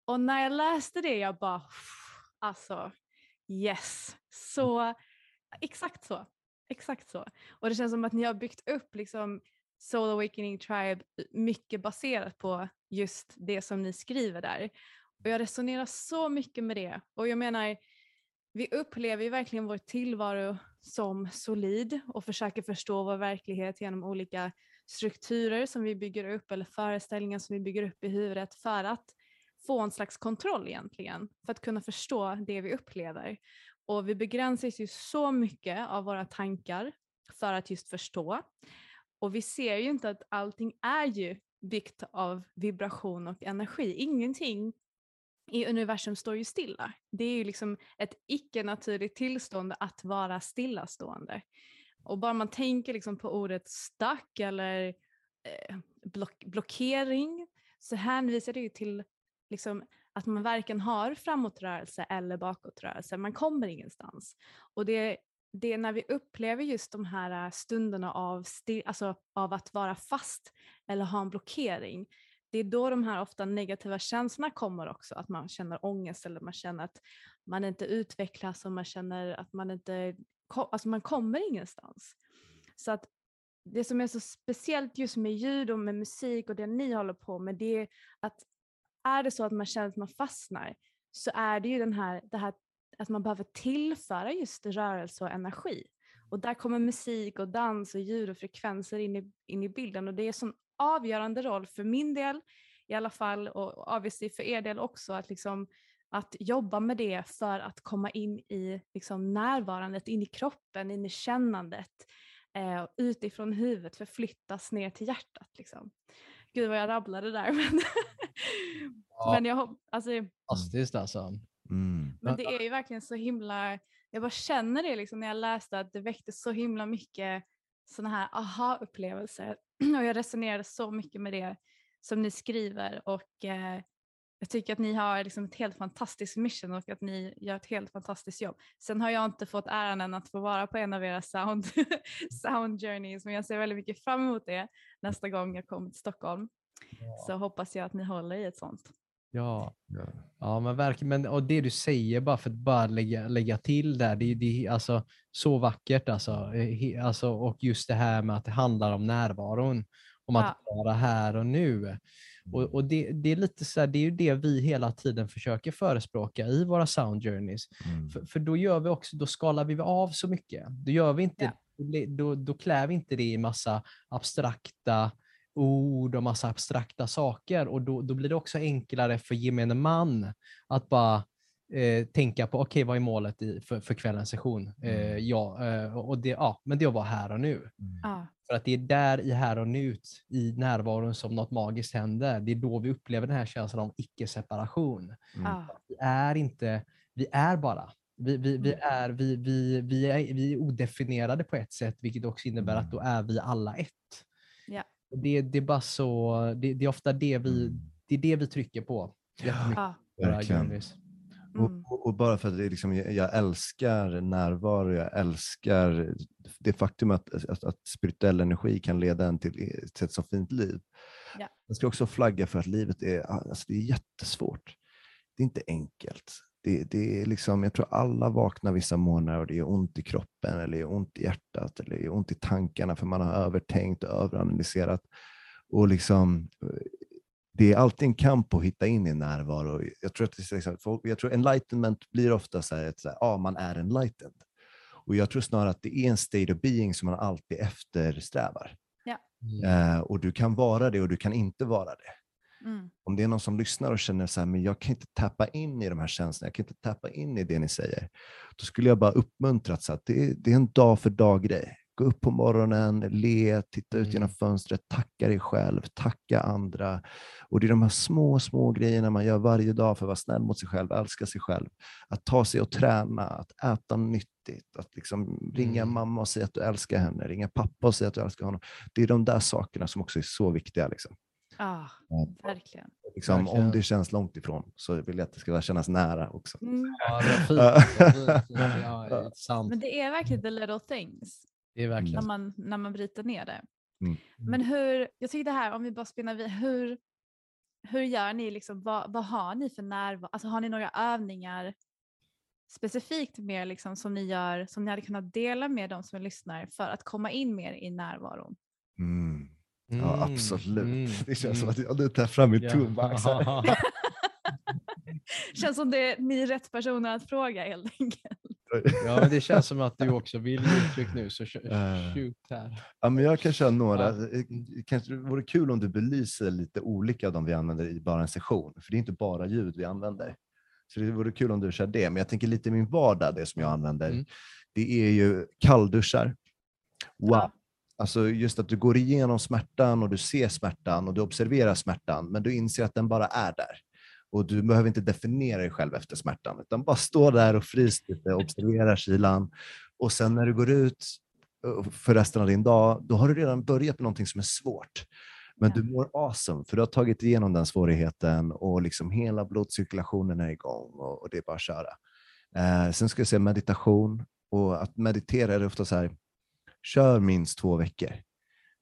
Och när jag läste det, jag bara, alltså, yes. Så, exakt så. Exakt så. Och det känns som att ni har byggt upp liksom Soul Awakening Tribe mycket baserat på just det som ni skriver där. Och jag resonerar så mycket med det. Och jag menar, vi upplever ju verkligen vår tillvaro som solid och försöker förstå vår verklighet genom olika strukturer som vi bygger upp eller föreställningar som vi bygger upp i huvudet för att få en slags kontroll egentligen, för att kunna förstå det vi upplever. Och vi begränsas ju så mycket av våra tankar för att just förstå. Och vi ser ju inte att allting är ju byggt av vibration och energi. Ingenting i universum står ju stilla. Det är ju liksom ett icke-naturligt tillstånd att vara stillastående. Och bara man tänker liksom på ordet stuck eller eh, block blockering så hänvisar det ju till liksom att man varken har framåtrörelse eller bakåtrörelse. Man kommer ingenstans. Och det, det är när vi upplever just de här eh, stunderna av, alltså av att vara fast eller ha en blockering det är då de här ofta negativa känslorna kommer också, att man känner ångest eller man känner att man inte utvecklas och man känner att man inte, alltså man kommer ingenstans. Så att det som är så speciellt just med ljud och med musik och det ni håller på med, det är att är det så att man känner att man fastnar så är det ju den här, det här att man behöver tillföra just rörelse och energi. Och där kommer musik och dans och ljud och frekvenser in i, in i bilden och det är en sån avgörande roll för min del i alla fall och obviously för er del också att, liksom, att jobba med det för att komma in i liksom, närvarandet, in i kroppen, in i kännandet eh, utifrån huvudet förflyttas ner till hjärtat. Liksom. Gud vad jag rabblade där. Men, ja. men jag alltså, Fantastiskt alltså. Mm. Men det är ju verkligen så himla, jag bara känner det liksom när jag läste att det väckte så himla mycket sådana här aha-upplevelser och jag resonerade så mycket med det som ni skriver och eh, jag tycker att ni har liksom ett helt fantastiskt mission och att ni gör ett helt fantastiskt jobb. Sen har jag inte fått äran än att få vara på en av era sound, sound journeys men jag ser väldigt mycket fram emot det nästa gång jag kommer till Stockholm. Ja. Så hoppas jag att ni håller i ett sånt. Ja, ja men verkligen. Men, och det du säger, bara för att bara lägga, lägga till där, det, det är alltså, så vackert. Alltså, eh, alltså, och just det här med att det handlar om närvaron, om ja. att vara här och nu. Och, och det, det, är lite så här, det är ju det vi hela tiden försöker förespråka i våra sound journeys. Mm. För, för, då gör vi också, då skalar vi av så mycket. Då gör vi inte, ja. då, då klär vi inte det i massa abstrakta ord och massa abstrakta saker och då, då blir det också enklare för gemene man att bara eh, tänka på, okej okay, vad är målet i, för, för kvällens session? Eh, mm. ja, eh, och det, ja, men det är att vara här och nu. Mm. För att det är där i här och nu, i närvaron som något magiskt händer. Det är då vi upplever den här känslan av icke-separation. Mm. Vi är inte, vi är bara. Vi, vi, vi, mm. är, vi, vi, vi, är, vi är odefinierade på ett sätt, vilket också innebär att då är vi alla ett. Ja. Det, det är bara så, det, det, är ofta det vi, mm. det är det vi trycker på. Ja, verkligen. Mm. Och, och, bara för att det liksom, jag älskar närvaro, jag älskar det faktum att, att, att spirituell energi kan leda en till, till ett så fint liv. Ja. Jag ska också flagga för att livet är, alltså det är jättesvårt. Det är inte enkelt. Det, det är liksom, jag tror alla vaknar vissa morgnar och det är ont i kroppen, eller det är ont i hjärtat, eller det är ont i tankarna för man har övertänkt och överanalyserat. Och liksom, det är alltid en kamp att hitta in i närvaro. Jag tror, att liksom, jag tror enlightenment blir ofta så här, att så här, ja, man är enlightened. Och jag tror snarare att det är en state of being som man alltid eftersträvar. Ja. Uh, och du kan vara det och du kan inte vara det. Mm. Om det är någon som lyssnar och känner så här, men jag kan inte tappa in i de här känslorna, jag kan inte tappa in i det ni säger. Då skulle jag bara uppmuntra att, så att det, det är en dag för dag-grej. Gå upp på morgonen, le, titta ut genom mm. fönstret, tacka dig själv, tacka andra. Och Det är de här små, små grejerna man gör varje dag för att vara snäll mot sig själv, älska sig själv. Att ta sig och träna, att äta nyttigt, att liksom ringa mm. mamma och säga att du älskar henne, ringa pappa och säga att du älskar honom. Det är de där sakerna som också är så viktiga. Liksom. Ah, verkligen. Liksom, verkligen. Om det känns långt ifrån så vill jag att det ska kännas nära också. Mm. Ja, Men det är verkligen the little things. Det är verkligen. När man, när man bryter ner det. Mm. Men hur, jag tycker det här, om vi bara spinner vid, hur, hur gör ni, liksom, vad, vad har ni för närvaro? Alltså har ni några övningar specifikt mer liksom, som ni gör, som ni hade kunnat dela med de som lyssnar för att komma in mer i närvaron? Mm. Ja, mm, absolut. Mm. Det känns som att jag nu tar fram mitt ja. toolbox. känns som det är ni rätt personer att fråga helt enkelt. Ja, men det känns som att du också vill ge uttryck nu, så eh. shoot här. Ja, men jag kan köra några. Ja. Eh, kanske det vore kul om du belyser lite olika av de vi använder i bara en session, för det är inte bara ljud vi använder. Så det vore kul om du kör det, men jag tänker lite i min vardag, det som jag använder, mm. det är ju kallduschar, wow. Ja Alltså just att du går igenom smärtan och du ser smärtan och du observerar smärtan, men du inser att den bara är där. Och du behöver inte definiera dig själv efter smärtan, utan bara stå där och frys lite, observera kylan. Och sen när du går ut eh, för resten av din dag, då har du redan börjat med någonting som är svårt. Men du mår awesome, för du har tagit igenom den svårigheten och liksom hela blodcirkulationen är igång och, och det är bara att köra. Eh, sen ska jag säga meditation, och att meditera är ofta så här, kör minst två veckor.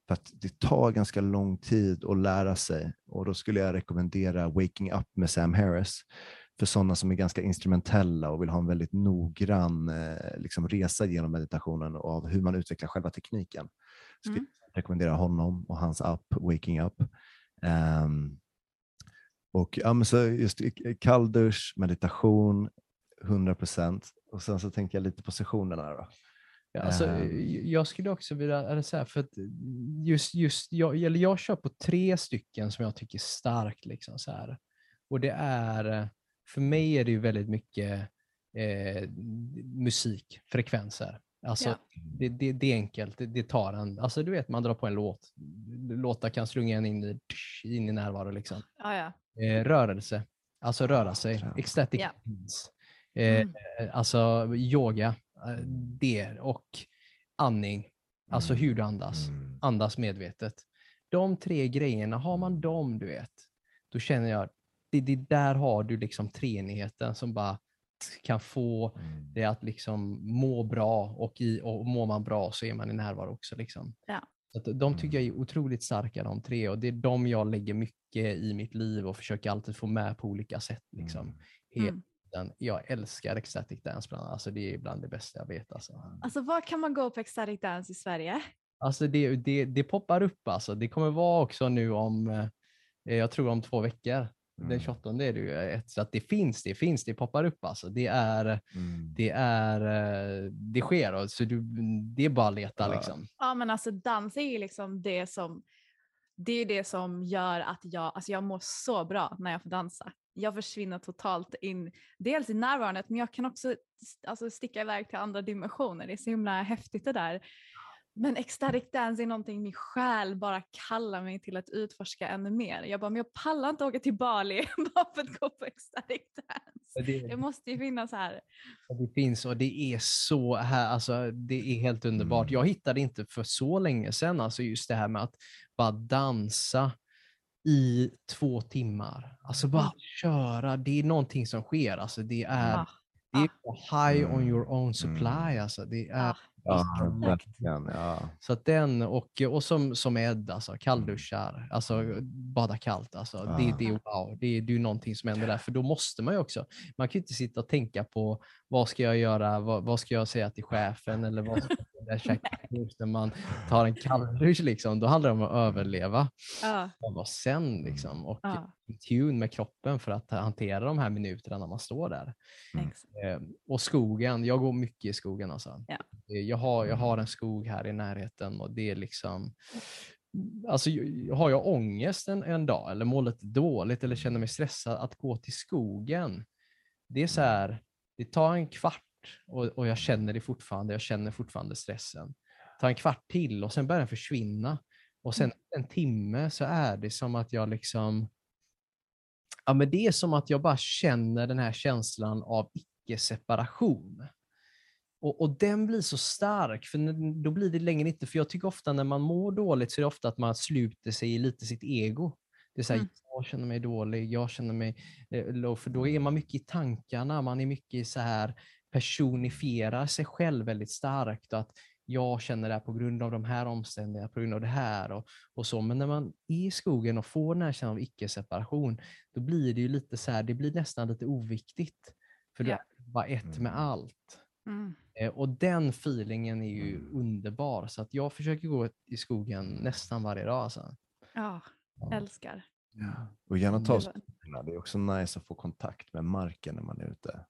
För att det tar ganska lång tid att lära sig och då skulle jag rekommendera Waking Up med Sam Harris för sådana som är ganska instrumentella och vill ha en väldigt noggrann eh, liksom resa genom meditationen och av hur man utvecklar själva tekniken. Skulle Mm. jag rekommendera honom och hans app Waking Up. Ehm, och ja, så just kalldusch, meditation, 100 procent. Och sen så tänker jag lite på sessionerna. Då. Ja, alltså, Ehm. jag skulle också vilja, eller så här, för att just, just jag, eller jag kör på tre stycken som jag tycker är starkt. Liksom, så här. Och det är, för mig är det ju väldigt mycket eh, musik, frekvenser. Alltså, Ja. det, det, det är enkelt, det, det tar en, alltså du vet man drar på en låt, låtar kan slunga en in i, in i närvaro. Liksom. Ja, ja. Eh, rörelse, alltså röra sig, ecstatic Ja. dance. Eh, Mm. Alltså yoga, det och andning, alltså Mm. hur du andas, Mm. andas medvetet. De tre grejerna, har man dem du vet, då känner jag, det, det där har du liksom treenigheten som bara kan få Mm. det att liksom må bra och, i, och mår man bra så är man i närvaro också. Liksom. Ja. Så att de tycker jag är otroligt starka de tre och det är de jag lägger mycket i mitt liv och försöker alltid få med på olika sätt. Liksom. Mm. Mm. Tiden. Jag älskar ecstatic dance bland annat. Alltså, det är bland det bästa jag vet. Alltså. Alltså var kan man gå på ecstatic dance i Sverige? Alltså det, det, det poppar upp alltså. Det kommer vara också nu om, eh, jag tror om två veckor. Den Mm. 28 är det ju ett, så att det finns, det finns, det poppar upp alltså. Det är, Mm. det är, eh, det sker så du, det är bara att leta Ja. liksom. Ja men alltså dans är ju liksom det som det är det som gör att jag, alltså jag mår så bra när jag får dansa. Jag försvinner totalt in, dels i närvarandet men jag kan också alltså, sticka iväg till andra dimensioner. Det är så himla häftigt det där. Men ecstatic dance är någonting min själ bara kallar mig till att utforska ännu mer. Jag bara, men jag pallar inte åka till Bali bara för att gå på ecstatic dance. Det, Det måste ju finnas här. det finns och det är så här, alltså det är helt underbart. Mm. Jag hittade inte för så länge sedan, alltså just det här med att bara dansa i två timmar. Alltså bara köra, det är någonting som sker. Alltså det är, Ah, det är high on Mm. your own supply. Mm. Alltså det är, ah. Ja, verkligen. Ja. Så att den och, och som, som Ed, alltså kallduschar, alltså Mm. bada kallt. Alltså, det, Ja. det är wow, det är, det är ju någonting som händer där. För då måste man ju också, man kan ju inte sitta och tänka på vad ska jag göra, vad, vad ska jag säga till chefen eller vad ska lunch när man tar en kalldusch liksom. Då handlar det om att överleva Ja, och vara sen liksom. Och ja, i tune med kroppen för att hantera de här minuterna när man står där. Mm. Eh, och skogen, jag går mycket i skogen alltså. Ja. Eh, Jag, har, jag har en skog här i närheten och det är liksom Alltså, har jag ångest en, en dag eller mår lite dåligt eller känner mig stressad, att gå till skogen, det är så här, det tar en kvart och, och jag känner det fortfarande, jag känner fortfarande stressen. Tar en kvart till och sen börjar den försvinna. Och sen en timme så är det som att jag liksom Ja, men det är som att jag bara känner den här känslan av icke-separation. Och, och den blir så stark, för då blir det längre inte, för jag tycker ofta när man mår dåligt så är det ofta att man sluter sig i lite sitt ego. Det är så här, Mm. jag känner mig dålig, jag känner mig eh, low, för då är man mycket i tankarna, man är mycket i så här personifierar sig själv väldigt starkt. Och att jag känner det här på grund av de här omständigheterna, på grund av det här och, och så. Men när man är i skogen och får den här känslan av icke-separation, då blir det ju lite så här, det blir nästan lite oviktigt. För du Ja. är bara ett med Mm. allt. Mm. Eh, Och den feelingen är ju Mm. underbar. Så att jag försöker gå i skogen nästan varje dag. Alltså. Ja, Ja. älskar. Och gärna ta Det Det är också nice att få kontakt med marken när man är ute.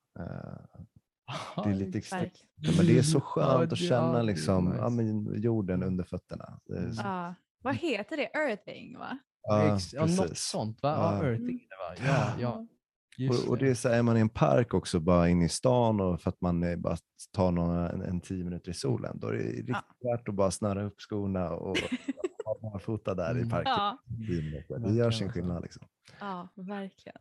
Det är lite extra, ja, men det är så skönt att känna liksom, ja, men jorden under fötterna. Ja. Vad heter det? Earthing va? Ja, ja, något precis. sånt va? Ja, earthing va? Ja, ja. Just Och, och det är så här, är man i en park också, bara inne i stan och för att man är, bara tar några, en, en tio minuter i solen, då är det riktigt värt att bara snöra upp skorna och barfota där i Mm. parken. Ja. Det gör sin alltså. skillnad. Liksom. ja, verkligen.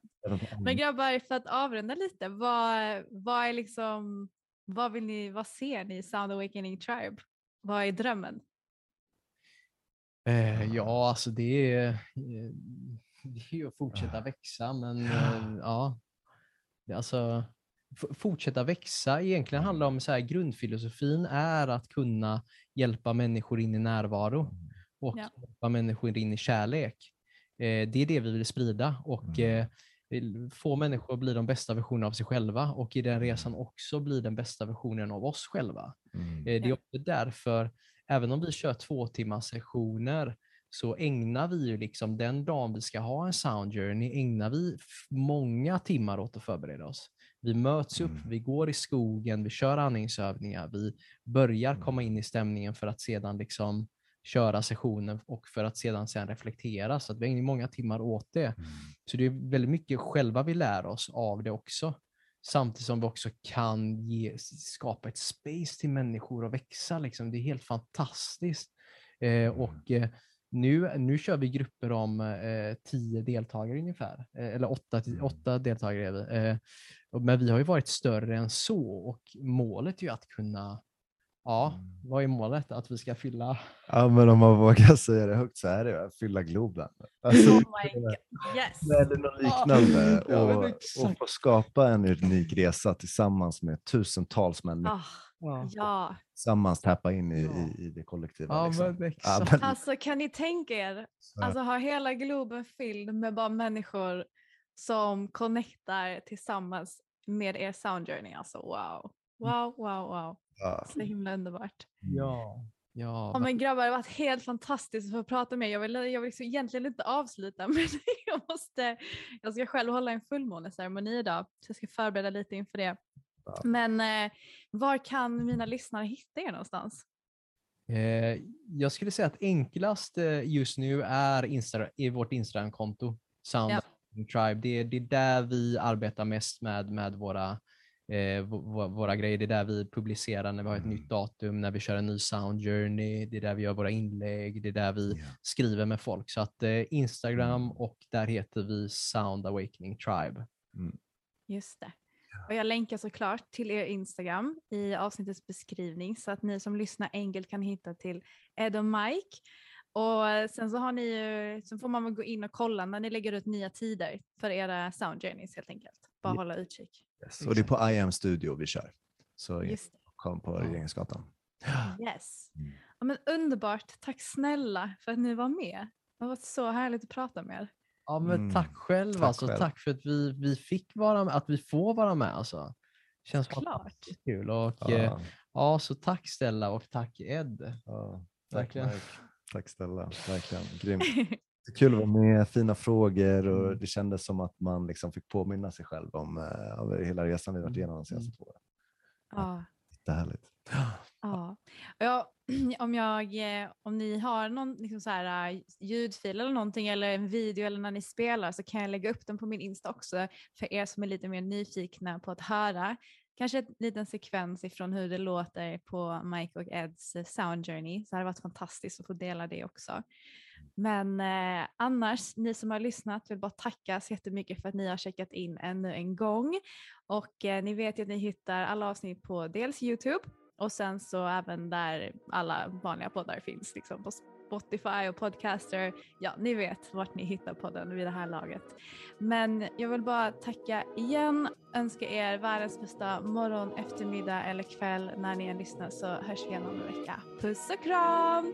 Men grabbar, för att avrunda lite, vad, vad är liksom, vad vill ni, vad ser ni i Sound Awakening Tribe? Vad är drömmen? Eh, ja, alltså det är, eh, det är ju att fortsätta växa, men eh, ja. Det är Alltså, fortsätta växa egentligen handlar om så här, grundfilosofin är att kunna hjälpa människor in i närvaro och Ja. hjälpa människor in i kärlek. Eh, det är det vi vill sprida och Mm. eh, få människor att bli de bästa versionerna av sig själva och i den resan också bli den bästa versionen av oss själva. Mm. Eh, Det är också därför, även om vi kör två timmars sessioner, så ägnar vi ju liksom den dagen vi ska ha en sound journey, ägnar vi många timmar åt att förbereda oss. Vi möts upp, Mm. vi går i skogen, vi kör andningsövningar, vi börjar komma Mm. in i stämningen för att sedan liksom köra sessionen och för att sedan, sedan reflektera. Så att vi ägnar många timmar åt det. Mm. Så det är väldigt mycket själva vi lär oss av det också. Samtidigt som vi också kan ge, skapa ett space till människor att växa. Liksom. Det är helt fantastiskt. Eh, och eh, nu, nu kör vi grupper om eh, tio deltagare ungefär. Eh, eller åtta, Mm. åtta deltagare är vi. Eh, och- men vi har ju varit större än så och målet är ju att kunna Ja, Mm. vad är målet? Att vi ska fylla Ja, men om man vågar säga det högt så är det att fylla Globen. Alltså, Oh my god, yes! eller något liknande. Och, och få skapa en unik resa tillsammans med tusentals människor. Ah, ja, Tillsammans tappa in i, Ja. i, i det kollektiva. Ja, liksom. men Ja, men- alltså kan ni tänka er, alltså ha hela Globen fylld med bara människor som connectar tillsammans med er sound journey. Alltså wow, wow, wow, wow. Ja. Så himla underbart. Ja, ja, Ja, men grabbar, det har varit helt fantastiskt att få prata med er. Jag vill, jag vill liksom egentligen inte avsluta men jag måste, jag ska själv hålla en fullmåneceremoni idag så jag ska förbereda lite inför det. Ja. Men eh, var kan mina lyssnare hitta er någonstans? Eh, jag skulle säga att enklast eh, just nu är, Insta, är vårt Instagram-konto, Sound Ja. Tribe. Det är, det är där vi arbetar mest med, med våra, eh, våra grejer. Det är där vi publicerar när vi har ett Mm. nytt datum, när vi kör en ny Sound Journey. Det är där vi gör våra inlägg. Det är där vi Ja. skriver med folk. Så att eh, Instagram Mm. och där heter vi Sound Awakening Tribe. Just det. Och jag länkar såklart till er Instagram i avsnittets beskrivning så att ni som lyssnar enkelt kan hitta till Ed och Mike. Och sen så har ni ju, så får man väl gå in och kolla när ni lägger ut nya tider för era sound journeys helt enkelt. Bara Ja. hålla utkik. Yes. Och det är på I am Studio vi kör. Så det. kom på. Regeringsgatan. Yes. Mm. Ja, men underbart. Tack snälla för att ni var med. Det har varit så härligt att prata med er. Ja, men Mm, tack själv. tack alltså. själv. Tack för att vi, vi fick vara med, att vi får vara med. Alltså. Känns Klart. fantastiskt kul. Och, Ja, eh, ja, så tack Stella och tack Ed. ja. Tack, Verkligen. Tack Stella. Verkligen. Grymt. Det är kul att vara med, fina frågor och Mm. det kändes som att man liksom fick påminna sig själv om eh, av hela resan vi varit Mm, igenom de senaste två åren. ja. Det är härligt. Ja. Ja, om, jag, eh, om ni har någon liksom så här, eh, ljudfil eller någonting eller en video eller när ni spelar så kan jag lägga upp den på min Insta också för er som är lite mer nyfikna på att höra. Kanske en liten sekvens ifrån hur det låter på Mike och Eds eh, Sound Journey. Så det hade varit fantastiskt att få dela det också. Men eh, annars, ni som har lyssnat vill bara tacka så jättemycket för att ni har checkat in ännu en gång. Och eh, ni vet ju att ni hittar alla avsnitt på dels Youtube och sen så även där alla vanliga poddar finns, liksom på Spotify och Podcaster. Ja, ni vet vart ni hittar podden vid det här laget. Men jag vill bara tacka igen, önska er världens bästa morgon, eftermiddag eller kväll när ni än lyssnar så hörs vi igen om en vecka. Puss och kram!